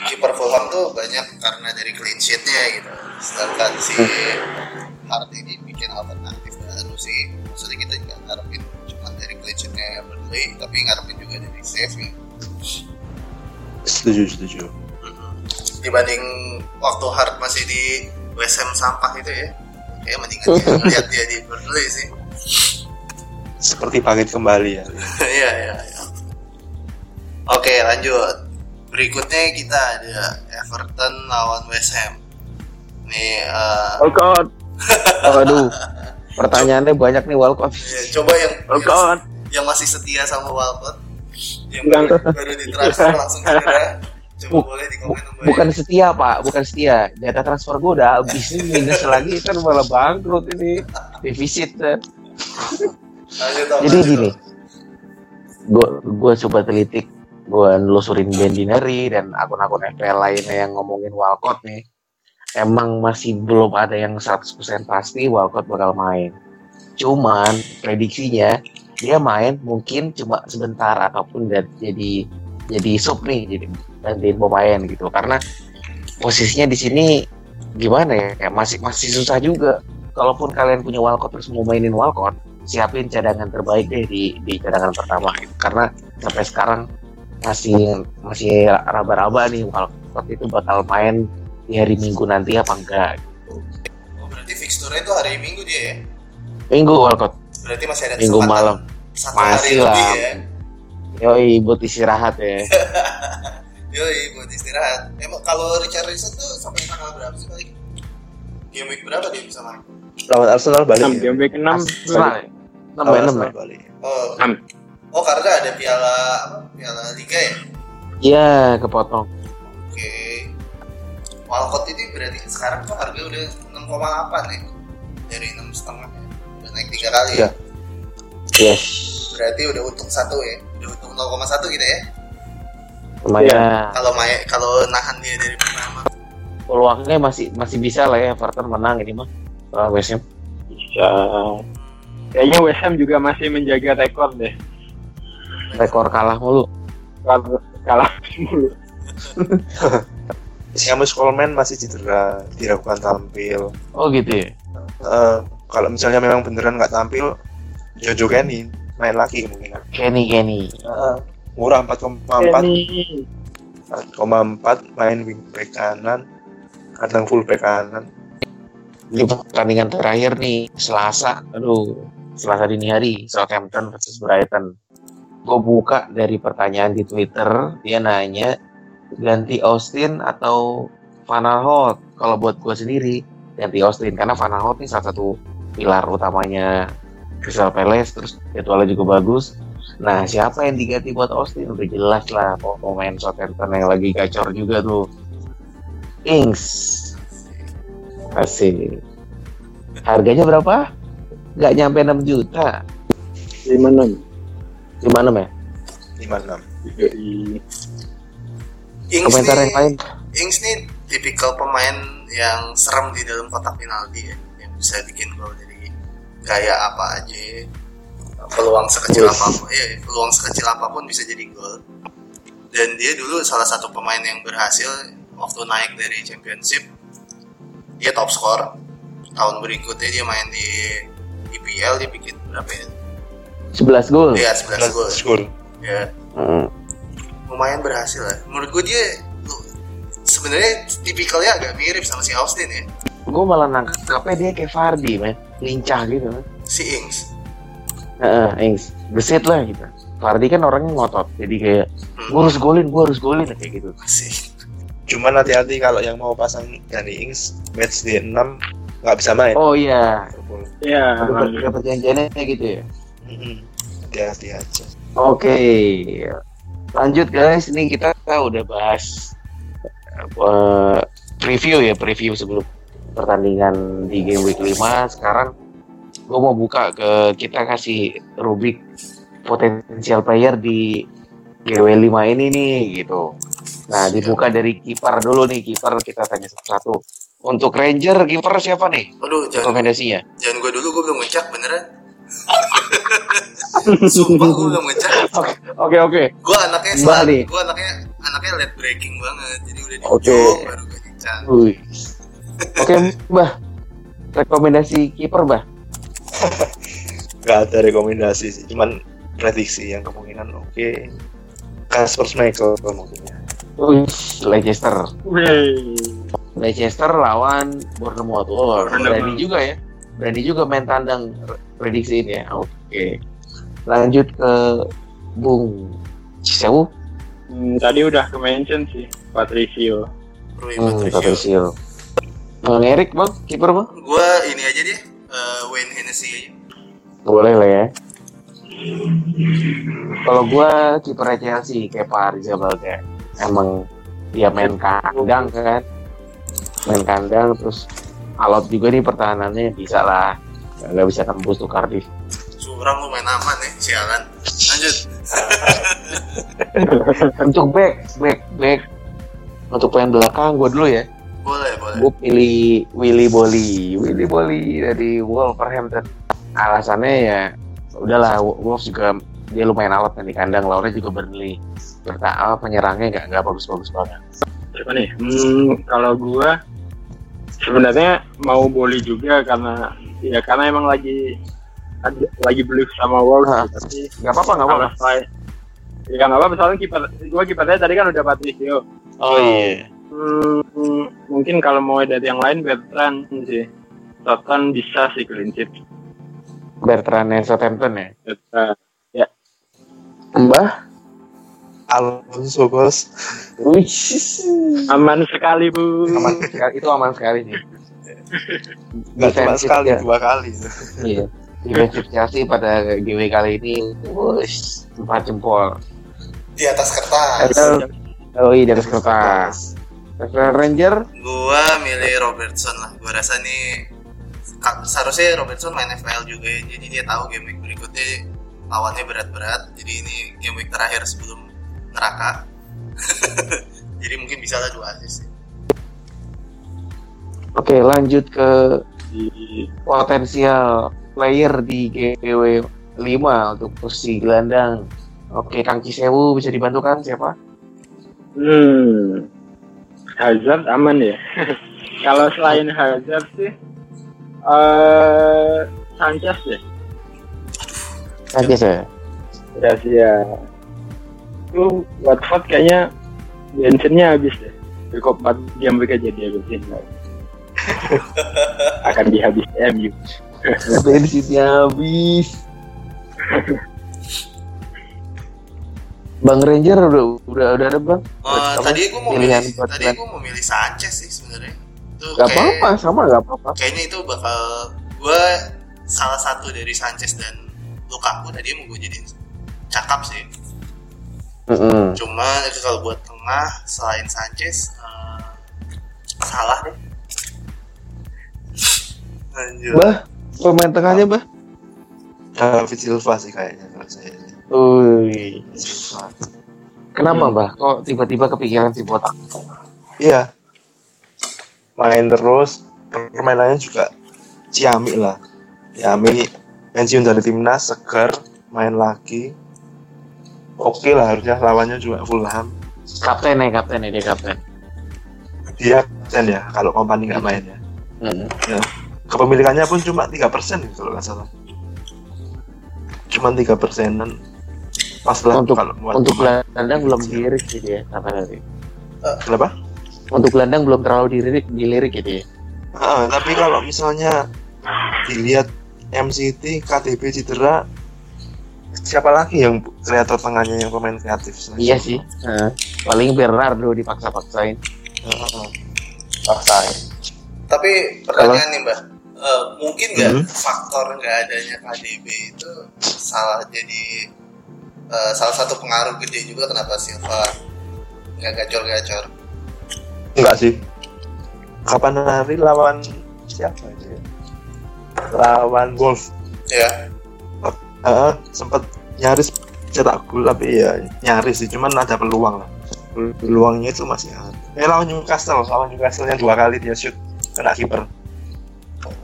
kiper Fulham tuh banyak karena dari clean sheet-nya gitu. Sedangkan si Hart ini bikin alternatif baru sih. Maksudnya kita nggak ngarepin cuma dari clean sheet-nya Burnley, tapi ngarepin juga dari save ya. Setuju, setuju. Dibanding waktu Hart masih di West Ham sampah itu ya, kayak mendingan dia (laughs) lihat dia di Burnley sih. Seperti bangkit kembali ya. (laughs) Iya, iya, iya. Oke, lanjut. Berikutnya kita ada Everton lawan West Ham. Nih, eh, Walcott. (laughs) Waduh. Pertanyaannya banyak nih Walcott. ya, coba yang, yang Walcott. yang masih setia sama Walcott, yang baru, baru ditransfer langsung cedera, coba boleh bukan setia pak, bukan setia. Data transfer gue udah habis minus lagi kan malah bangkrut ini defisit. kan. Jadi gini, gue gue coba telitik, gue nelusurin Bendinari dan akun-akun FPL lainnya yang ngomongin Walcott nih. Emang masih belum ada yang 100% pasti Walcott bakal main. Cuman prediksinya dia main mungkin cuma sebentar ataupun dan jadi jadi sub nih jadi gantiin pemain gitu. Karena posisinya di sini gimana ya kayak masih masih susah juga. Kalaupun kalian punya Walcott terus mau mainin Walcott siapin cadangan terbaik deh di di cadangan pertama. Gitu. karena sampai sekarang masih masih raba-raba nih Walcott itu bakal main di hari Minggu nanti apa enggak Oh, berarti fixture-nya itu hari Minggu dia ya? Minggu Walcott Berarti masih ada Minggu kesempatan. malam satu hari Masih lebih lah. ya? yoi buat istirahat ya (laughs) Yoi, buat istirahat. Emang kalau Richarlison tuh sampai tanggal berapa sih balik? Game week berapa dia bisa main? Lawan Arsenal balik. 6 ya? game week 6. Arsenal ya? ya ya Arsenal balik. Oh, Enam. oh karena ada piala apa? Piala Liga ya? iya kepotong Oke. Walcott ini berarti sekarang tuh harga udah 6,8 nih dari enam setengah ya. Udah naik tiga kali ya. Iya. Yes Berarti udah untung satu ya. Udah untung 0,1 gitu ya. lumayan Kalau Maya kalau nahan dia dari pertama. peluangnya masih masih bisa lah ya Everton menang ini mah lawan West Ham Bisa. Kayaknya West Ham juga masih menjaga rekor deh. rekor kalah mulu Kalau kalah mulu. (laughs) Seamus Coleman masih cedera, diragukan tampil. oh gitu ya Eh, kalau misalnya memang beneran nggak tampil, Jojo Kenny main lagi kemungkinan. Kenny Kenny Eh, murah 4,4 Kenny. 4,4 main wingback kanan, kadang fullback kanan. di pertandingan terakhir nih Selasa aduh Selasa dini hari Southampton versus Brighton gue buka dari pertanyaan di Twitter dia nanya ganti Austin atau Van Aanholt kalau buat gue sendiri ganti Austin karena Van Aanholt ini salah satu pilar utamanya Crystal Palace terus jadwalnya juga bagus nah siapa yang diganti buat Austin udah jelas lah pemain Southampton yang lagi gacor juga tuh Ings Asik. Harganya berapa? Nggak nyampe 6 juta. 56. Di mana ya? 56. Yoi. Ings Komentar nih, yang lain. Ings nih tipikal pemain yang serem di dalam kotak penalti ya, yang bisa bikin gol dari gaya apa aja, peluang sekecil apa pun, ya peluang sekecil apa pun bisa jadi gol. Dan dia dulu salah satu pemain yang berhasil waktu naik dari championship, dia top score. Tahun berikutnya dia main di IPL dia bikin berapa ya? 11 gol. Dia 11 gol. Ya, Hmm. lumayan berhasil lah. Menurut gue dia sebenarnya tipikalnya agak mirip sama si Austin ya. gue malah nangkapnya dia kayak Fardi men lincah gitu kan si Ings Heeh, Ings gesit lah gitu Fardi kan orangnya ngotot jadi kayak Hmm. gue harus golin gue harus golin kayak gitu Asik. Cuman hati-hati kalau yang mau pasang Danny Ings match di 6 nggak bisa main. oh iya Iya. ada per- ada perjanjiannya kayak gitu ya Mm-mm. Hati-hati aja. Oke, lanjut guys. Ini kita udah bahas eh, preview ya, preview sebelum pertandingan di game week 5. Sekarang gue mau buka ke kita kasih rubrik potensial player di GW 5 ini nih gitu. Nah, dibuka dari kiper dulu nih, kiper kita tanya satu-satu. Untuk Ranger kiper siapa nih Aduh, jangan, rekomendasinya? jangan gue dulu, gue belum ngecek beneran. (laughs) Sumpah gue belum ngecek. Oke oke. Gue anaknya gue anaknya anaknya late breaking banget. Jadi udah di Oke. ujung baru gue ngecek. Oke, Mbah. Rekomendasi kiper, Mbah. (laughs) Nggak ada rekomendasi sih. Cuman prediksi yang kemungkinan oke. Kasper Schmeichel kemungkinan. Wih, Leicester. Wih. Leicester lawan Bournemouth. Oh, berani juga ya. Berani juga main tandang prediksi ini ya. Oke. Lanjut ke Bung Cisewu. Hmm, tadi udah ke mention sih Patricio. Rui Hmm, Patricio. Patricio. Bang Erik, Bang, kiper, Bang? Gue ini aja deh, eh, Wayne Hennessy aja. Boleh lah ya. Kalau gua kipernya Chelsea kayak Pak Arrizabalaga. Emang dia main kandang kan. Main kandang terus alot juga nih pertahanannya bisa lah. Nggak bisa tembus tuh Cardiff. Curang lu main aman ya, sialan. Lanjut. (laughs) Untuk back, back, back. Untuk pemain belakang gua dulu ya. Boleh, boleh. Gue pilih Willy Bolly, Willy Bolly dari Wolverhampton. Alasannya ya udahlah Wolves juga dia lumayan alat kan di kandang lawannya juga Burnley. Berta apa penyerangnya nggak nggak bagus-bagus banget. Siapa nih? Hmm, kalau gua sebenarnya mau boleh juga karena ya karena emang lagi lagi beli sama Wolves Ah. tapi Nggak apa-apa nggak apa-apa. ya nggak apa-apa soalnya kiper gua kipernya tadi kan udah Patricio Oh iya. Hmm, mungkin kalau mau dari yang lain Bertrand sih Soton bisa sih clean sheet Bertrand yang Southampton ya. Bertrand. Mbah. Alonso bos. Aman sekali bu Aman sekali itu aman sekali sih. Nggak cuma sekali, ya. dua kali. Iya. Defensif Chelsea pada GW kali ini, wush, empat jempol. Di atas kertas. Oh iya di atas kertas. Ranger, Gua milih Robertson lah. Gua rasa nih seharusnya Robertson main FPL juga ya. Jadi dia tahu game week berikutnya lawannya berat-berat. Jadi ini game week terakhir sebelum neraka. (laughs) Jadi mungkin bisa lah dua assist. oke lanjut ke Di- potensial player di GW 5 untuk posisi gelandang. Oke, Kang Cisewu bisa dibantu kan siapa? Hmm. Hazard aman ya. (laughs) Kalau selain Hazard sih eh Sanchez deh. Sanchez ya. Ya sih ya. Itu Watford kayaknya bensinnya habis deh. Cukup 4 jam mereka jadi habisin. Akan dihabis MU. (laughs) Bensinnya habis. (laughs) Bang Ranger udah udah udah ada bang? Oh, tadi gua mau milih, tadi gua mau milih Sanchez sih sebenarnya. Itu Gak apa-apa, sama gak apa-apa. Kayaknya itu bakal gua salah satu dari Sanchez dan Lukaku tadi mau gue jadiin cakap sih. Mm-mm. Cuma itu kalau buat tengah selain Sanchez eh, salah deh. Lanjut. Bah, pemain tengahnya bah? David Silva sih kayaknya kalau saya. Uy. Silva. Kenapa bah? Kok tiba-tiba kepikiran si botak? Iya. Main terus, permainannya juga ciamik lah. Ciamik pensiun dari timnas, segar, main lagi. Oke lah harusnya lawannya juga Fulham. Kapten ya, kapten ya dia kapten. Dia kapten ya kalau kompani nggak main ya. Mm. Kepemilikannya pun cuma 3% kalau nggak salah. Cuma 3 persenan. Pas lah Untuk- kalau buat Untuk gelandang belum dilirik gitu ya, apa tadi? Kenapa? Untuk gelandang belum terlalu dilirik, dilirik gitu ya. Ah, tapi kalau misalnya dilihat MCT, KDB cedera, siapa lagi yang kreator tengahnya yang pemain kreatif? selain Iya sih. Heeh. paling Bernardo dipaksa-paksain. Heeh. Paksain. Tapi pertanyaan nih mbak, Eh, mungkin nggak Hmm. faktor nggak adanya KDB itu salah jadi eh, salah satu pengaruh gede juga kenapa Silva nggak gacor-gacor? Enggak sih. Kapan hari lawan siapa itu ya? Lawan Wolf. Ya, Heeh, sempat nyaris cetak gol tapi ya nyaris sih, cuman ada peluang lah. Peluangnya itu masih ada. Eh lawan Newcastle, lawan Newcastle yang dua kali dia shoot kena kiper.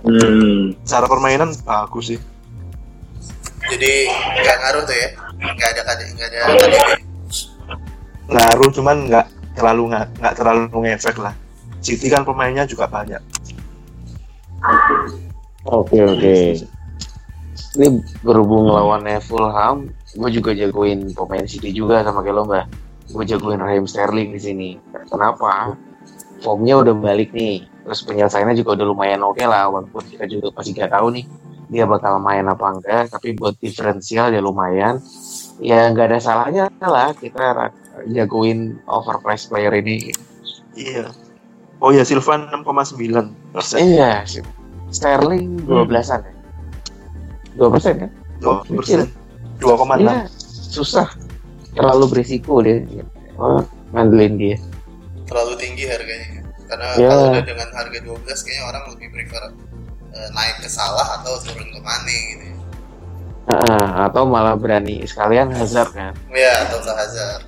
Hmm. Cara permainan bagus sih. jadi nggak ngaruh tuh ya, nggak ada KDB, nggak ada. Ngaruh cuman nggak terlalu nggak terlalu ngefek lah. City kan pemainnya juga banyak. Oke oke. Ini berhubung lawannya Fulham, gue juga jagoin pemain City juga sama kayak lo mbak. Gue jagoin Raheem Sterling di sini. Kenapa? Formnya udah balik nih. Terus penyelesaiannya juga udah lumayan oke lah. Walaupun kita juga masih gak tahu nih dia bakal main apa enggak. Tapi buat diferensial ya lumayan. Ya nggak ada salahnya lah kita jagoin overpriced player ini. Iya. Oh ya Silvan 6,9 persen. Iya. Sterling 12-an ya. 2 persen kan? Dua persen. 2,6. Iya, susah. Terlalu berisiko dia. Oh, ngandelin dia. terlalu tinggi harganya karena Ya. kalau udah dengan harga 12 kayaknya orang lebih prefer eh, naik ke salah atau turun ke Mane gitu ya. Heeh, atau malah berani sekalian Hazard kan. ya atau ke Hazard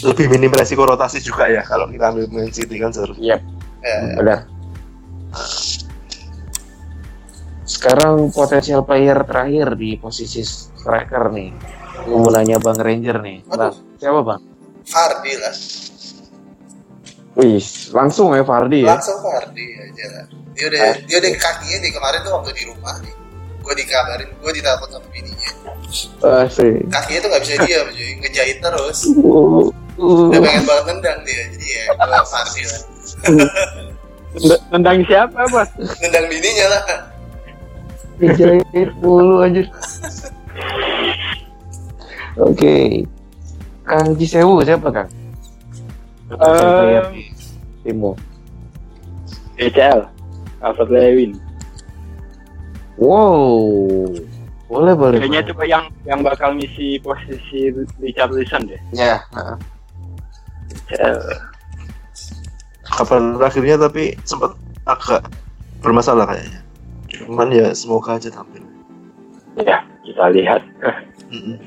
Lebih minim resiko rotasi juga ya kalau kita ambil main City kan seharusnya. ya, Benar. Sekarang potensial player terakhir di posisi striker nih. Mau nanya Bang Ranger nih. Bang, siapa Bang? Fardi lah Wih, langsung ya Fardi ya. langsung Fardi aja lah dia udah dia udah kakinya di kemarin tuh waktu di rumah nih gue dikabarin gue ditelepon sama bininya Asik. kakinya tuh nggak bisa (laughs) diam cuy ngejahit terus Uh, uh. udah pengen banget nendang dia jadi ya gue Fardi lah Nend- Nendang siapa, Bos? nendang bininya lah Dijahit mulu aja. (laughs) Oke. Kang Jisewu siapa Kang? Timmu. DCL. Alfred Lewin. Wow. Boleh boleh. Kayaknya coba yang yang bakal ngisi posisi Richarlison deh. Ya. heeh. DCL. Kapan terakhirnya tapi sempat agak bermasalah kayaknya. Cuman ya semoga aja tampil. Ya, kita lihat. Mm-mm.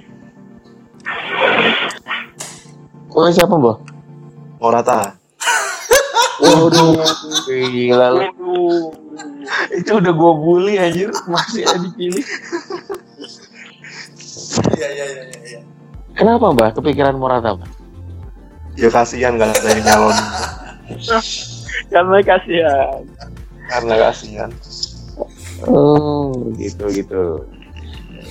Oh siapa Mbak? Morata. (laughs) Waduh. Gila lu. Itu udah gua bully anjir. Masih ada dipilih. iya iya iya iya iya. Kenapa Mbak? Kepikiran Morata Mbak? Ya kasihan gak ada yang nyalon Karena kasihan. karena kasihan. Oh gitu gitu.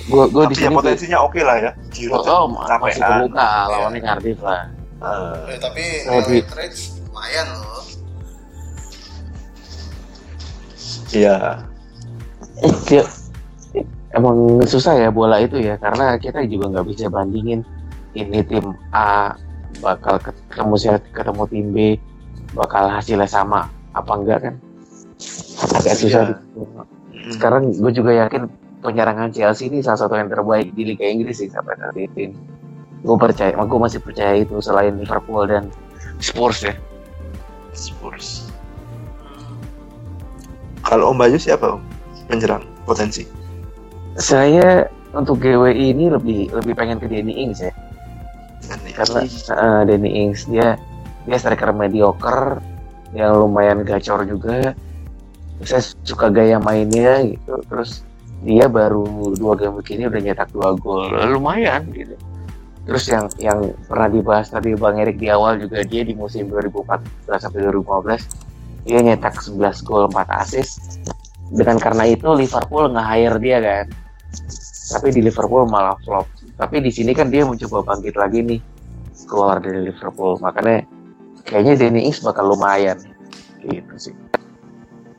Gua gua di Tapi ya sini potensinya oke lah ya. Giroud Oh, masih capean. terbuka lawannya Cardiff lah. Eh, Eh, tapi Tapi- nilai trade lumayan loh Iya. Dia- emang susah ya bola itu ya karena kita juga nggak bisa bandingin ini tim A bakal ketemu ketemu tim B bakal hasilnya sama apa enggak kan agak susah Iya. gitu. Sekarang gue juga yakin penyerangan Chelsea ini salah satu yang terbaik di Liga Inggris sih sampai saat ini gue percaya gue masih percaya itu selain Liverpool dan Spurs ya Spurs. Kalau Om Bayu siapa Om? Penyerang potensi. saya untuk GWI ini lebih lebih pengen ke Danny Ings ya karena eh, Danny Ings dia dia striker mediocre yang lumayan gacor juga saya suka gaya mainnya gitu terus dia baru dua game begini udah nyetak dua gol lumayan gitu terus yang yang pernah dibahas tadi Bang Erik di awal juga dia di musim 2014 sampai 2015 dia nyetak 11 gol 4 assist. Dengan karena itu Liverpool nge-hire dia kan. Tapi di Liverpool malah flop. Tapi di sini kan dia mencoba bangkit lagi nih keluar dari Liverpool. Makanya kayaknya Danny Ings bakal lumayan. Gitu sih.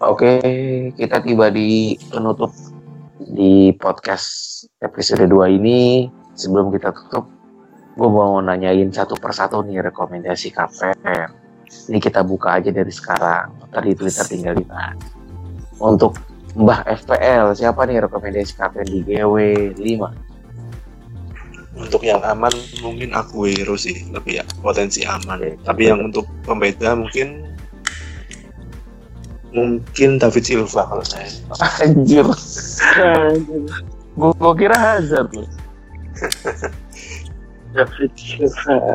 Oke, kita tiba di penutup di podcast episode 2 ini. Sebelum kita tutup, gue mau nanyain satu persatu nih rekomendasi KPR. Ini kita buka aja dari sekarang. Tadi Twitter tinggal ditahan. Untuk Mbah FPL, siapa nih rekomendasi KPR di GW 5? Untuk yang aman mungkin Aguero sih lebih ya potensi aman. Tapi yang untuk pembeda mungkin mungkin David Silva kalau saya. (laughs) Anjir, gue kira Hazard (laughs) Silva.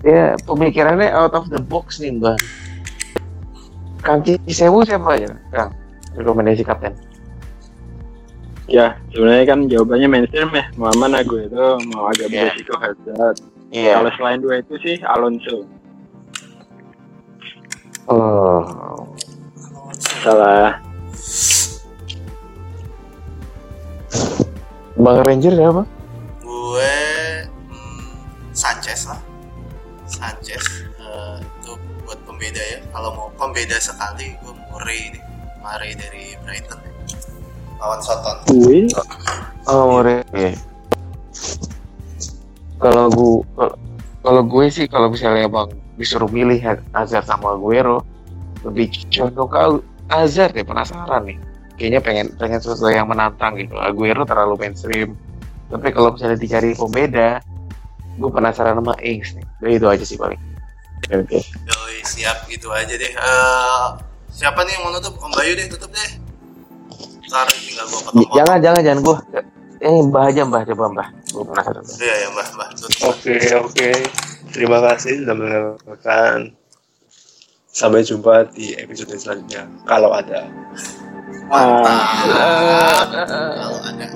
Dia pemikirannya out of the box nih mbak. Kang Cisewu siapa ya? Kang, rekomendasi kapten. Ya, sebenarnya kan jawabannya mainstream ya. Aman aku itu, mau agak Iya. beresiko Hazard. Iya. Kalau selain dua itu sih Alonso. Oh, Salah. Bang Ranger siapa? Sanchez eh, itu buat pembeda ya kalau mau pembeda sekali gue Murray nih Murray dari Brighton lawan Soton Gue Oh, Murray. Kalau gue kalau gue sih kalau misalnya bang disuruh milih Hazard sama Aguero lebih condong ke Hazard deh penasaran nih. Kayaknya pengen pengen sesuatu yang menantang gitu. Aguero terlalu mainstream. Tapi kalau misalnya dicari pembeda, gue penasaran sama Ings nih. Jadi itu aja sih paling. Oke. Yoi, siap gitu aja deh Eh, siapa nih yang mau nutup Om Bayu deh tutup deh Ntar tinggal gue potong Jangan jangan jangan gue. Eh mbah aja mbah coba mbah. Gue penasaran. iya ya mbah mbah tutup Oke oke. Terima kasih sudah mendengarkan. Sampai jumpa di episode selanjutnya kalau ada. mantap kalau ada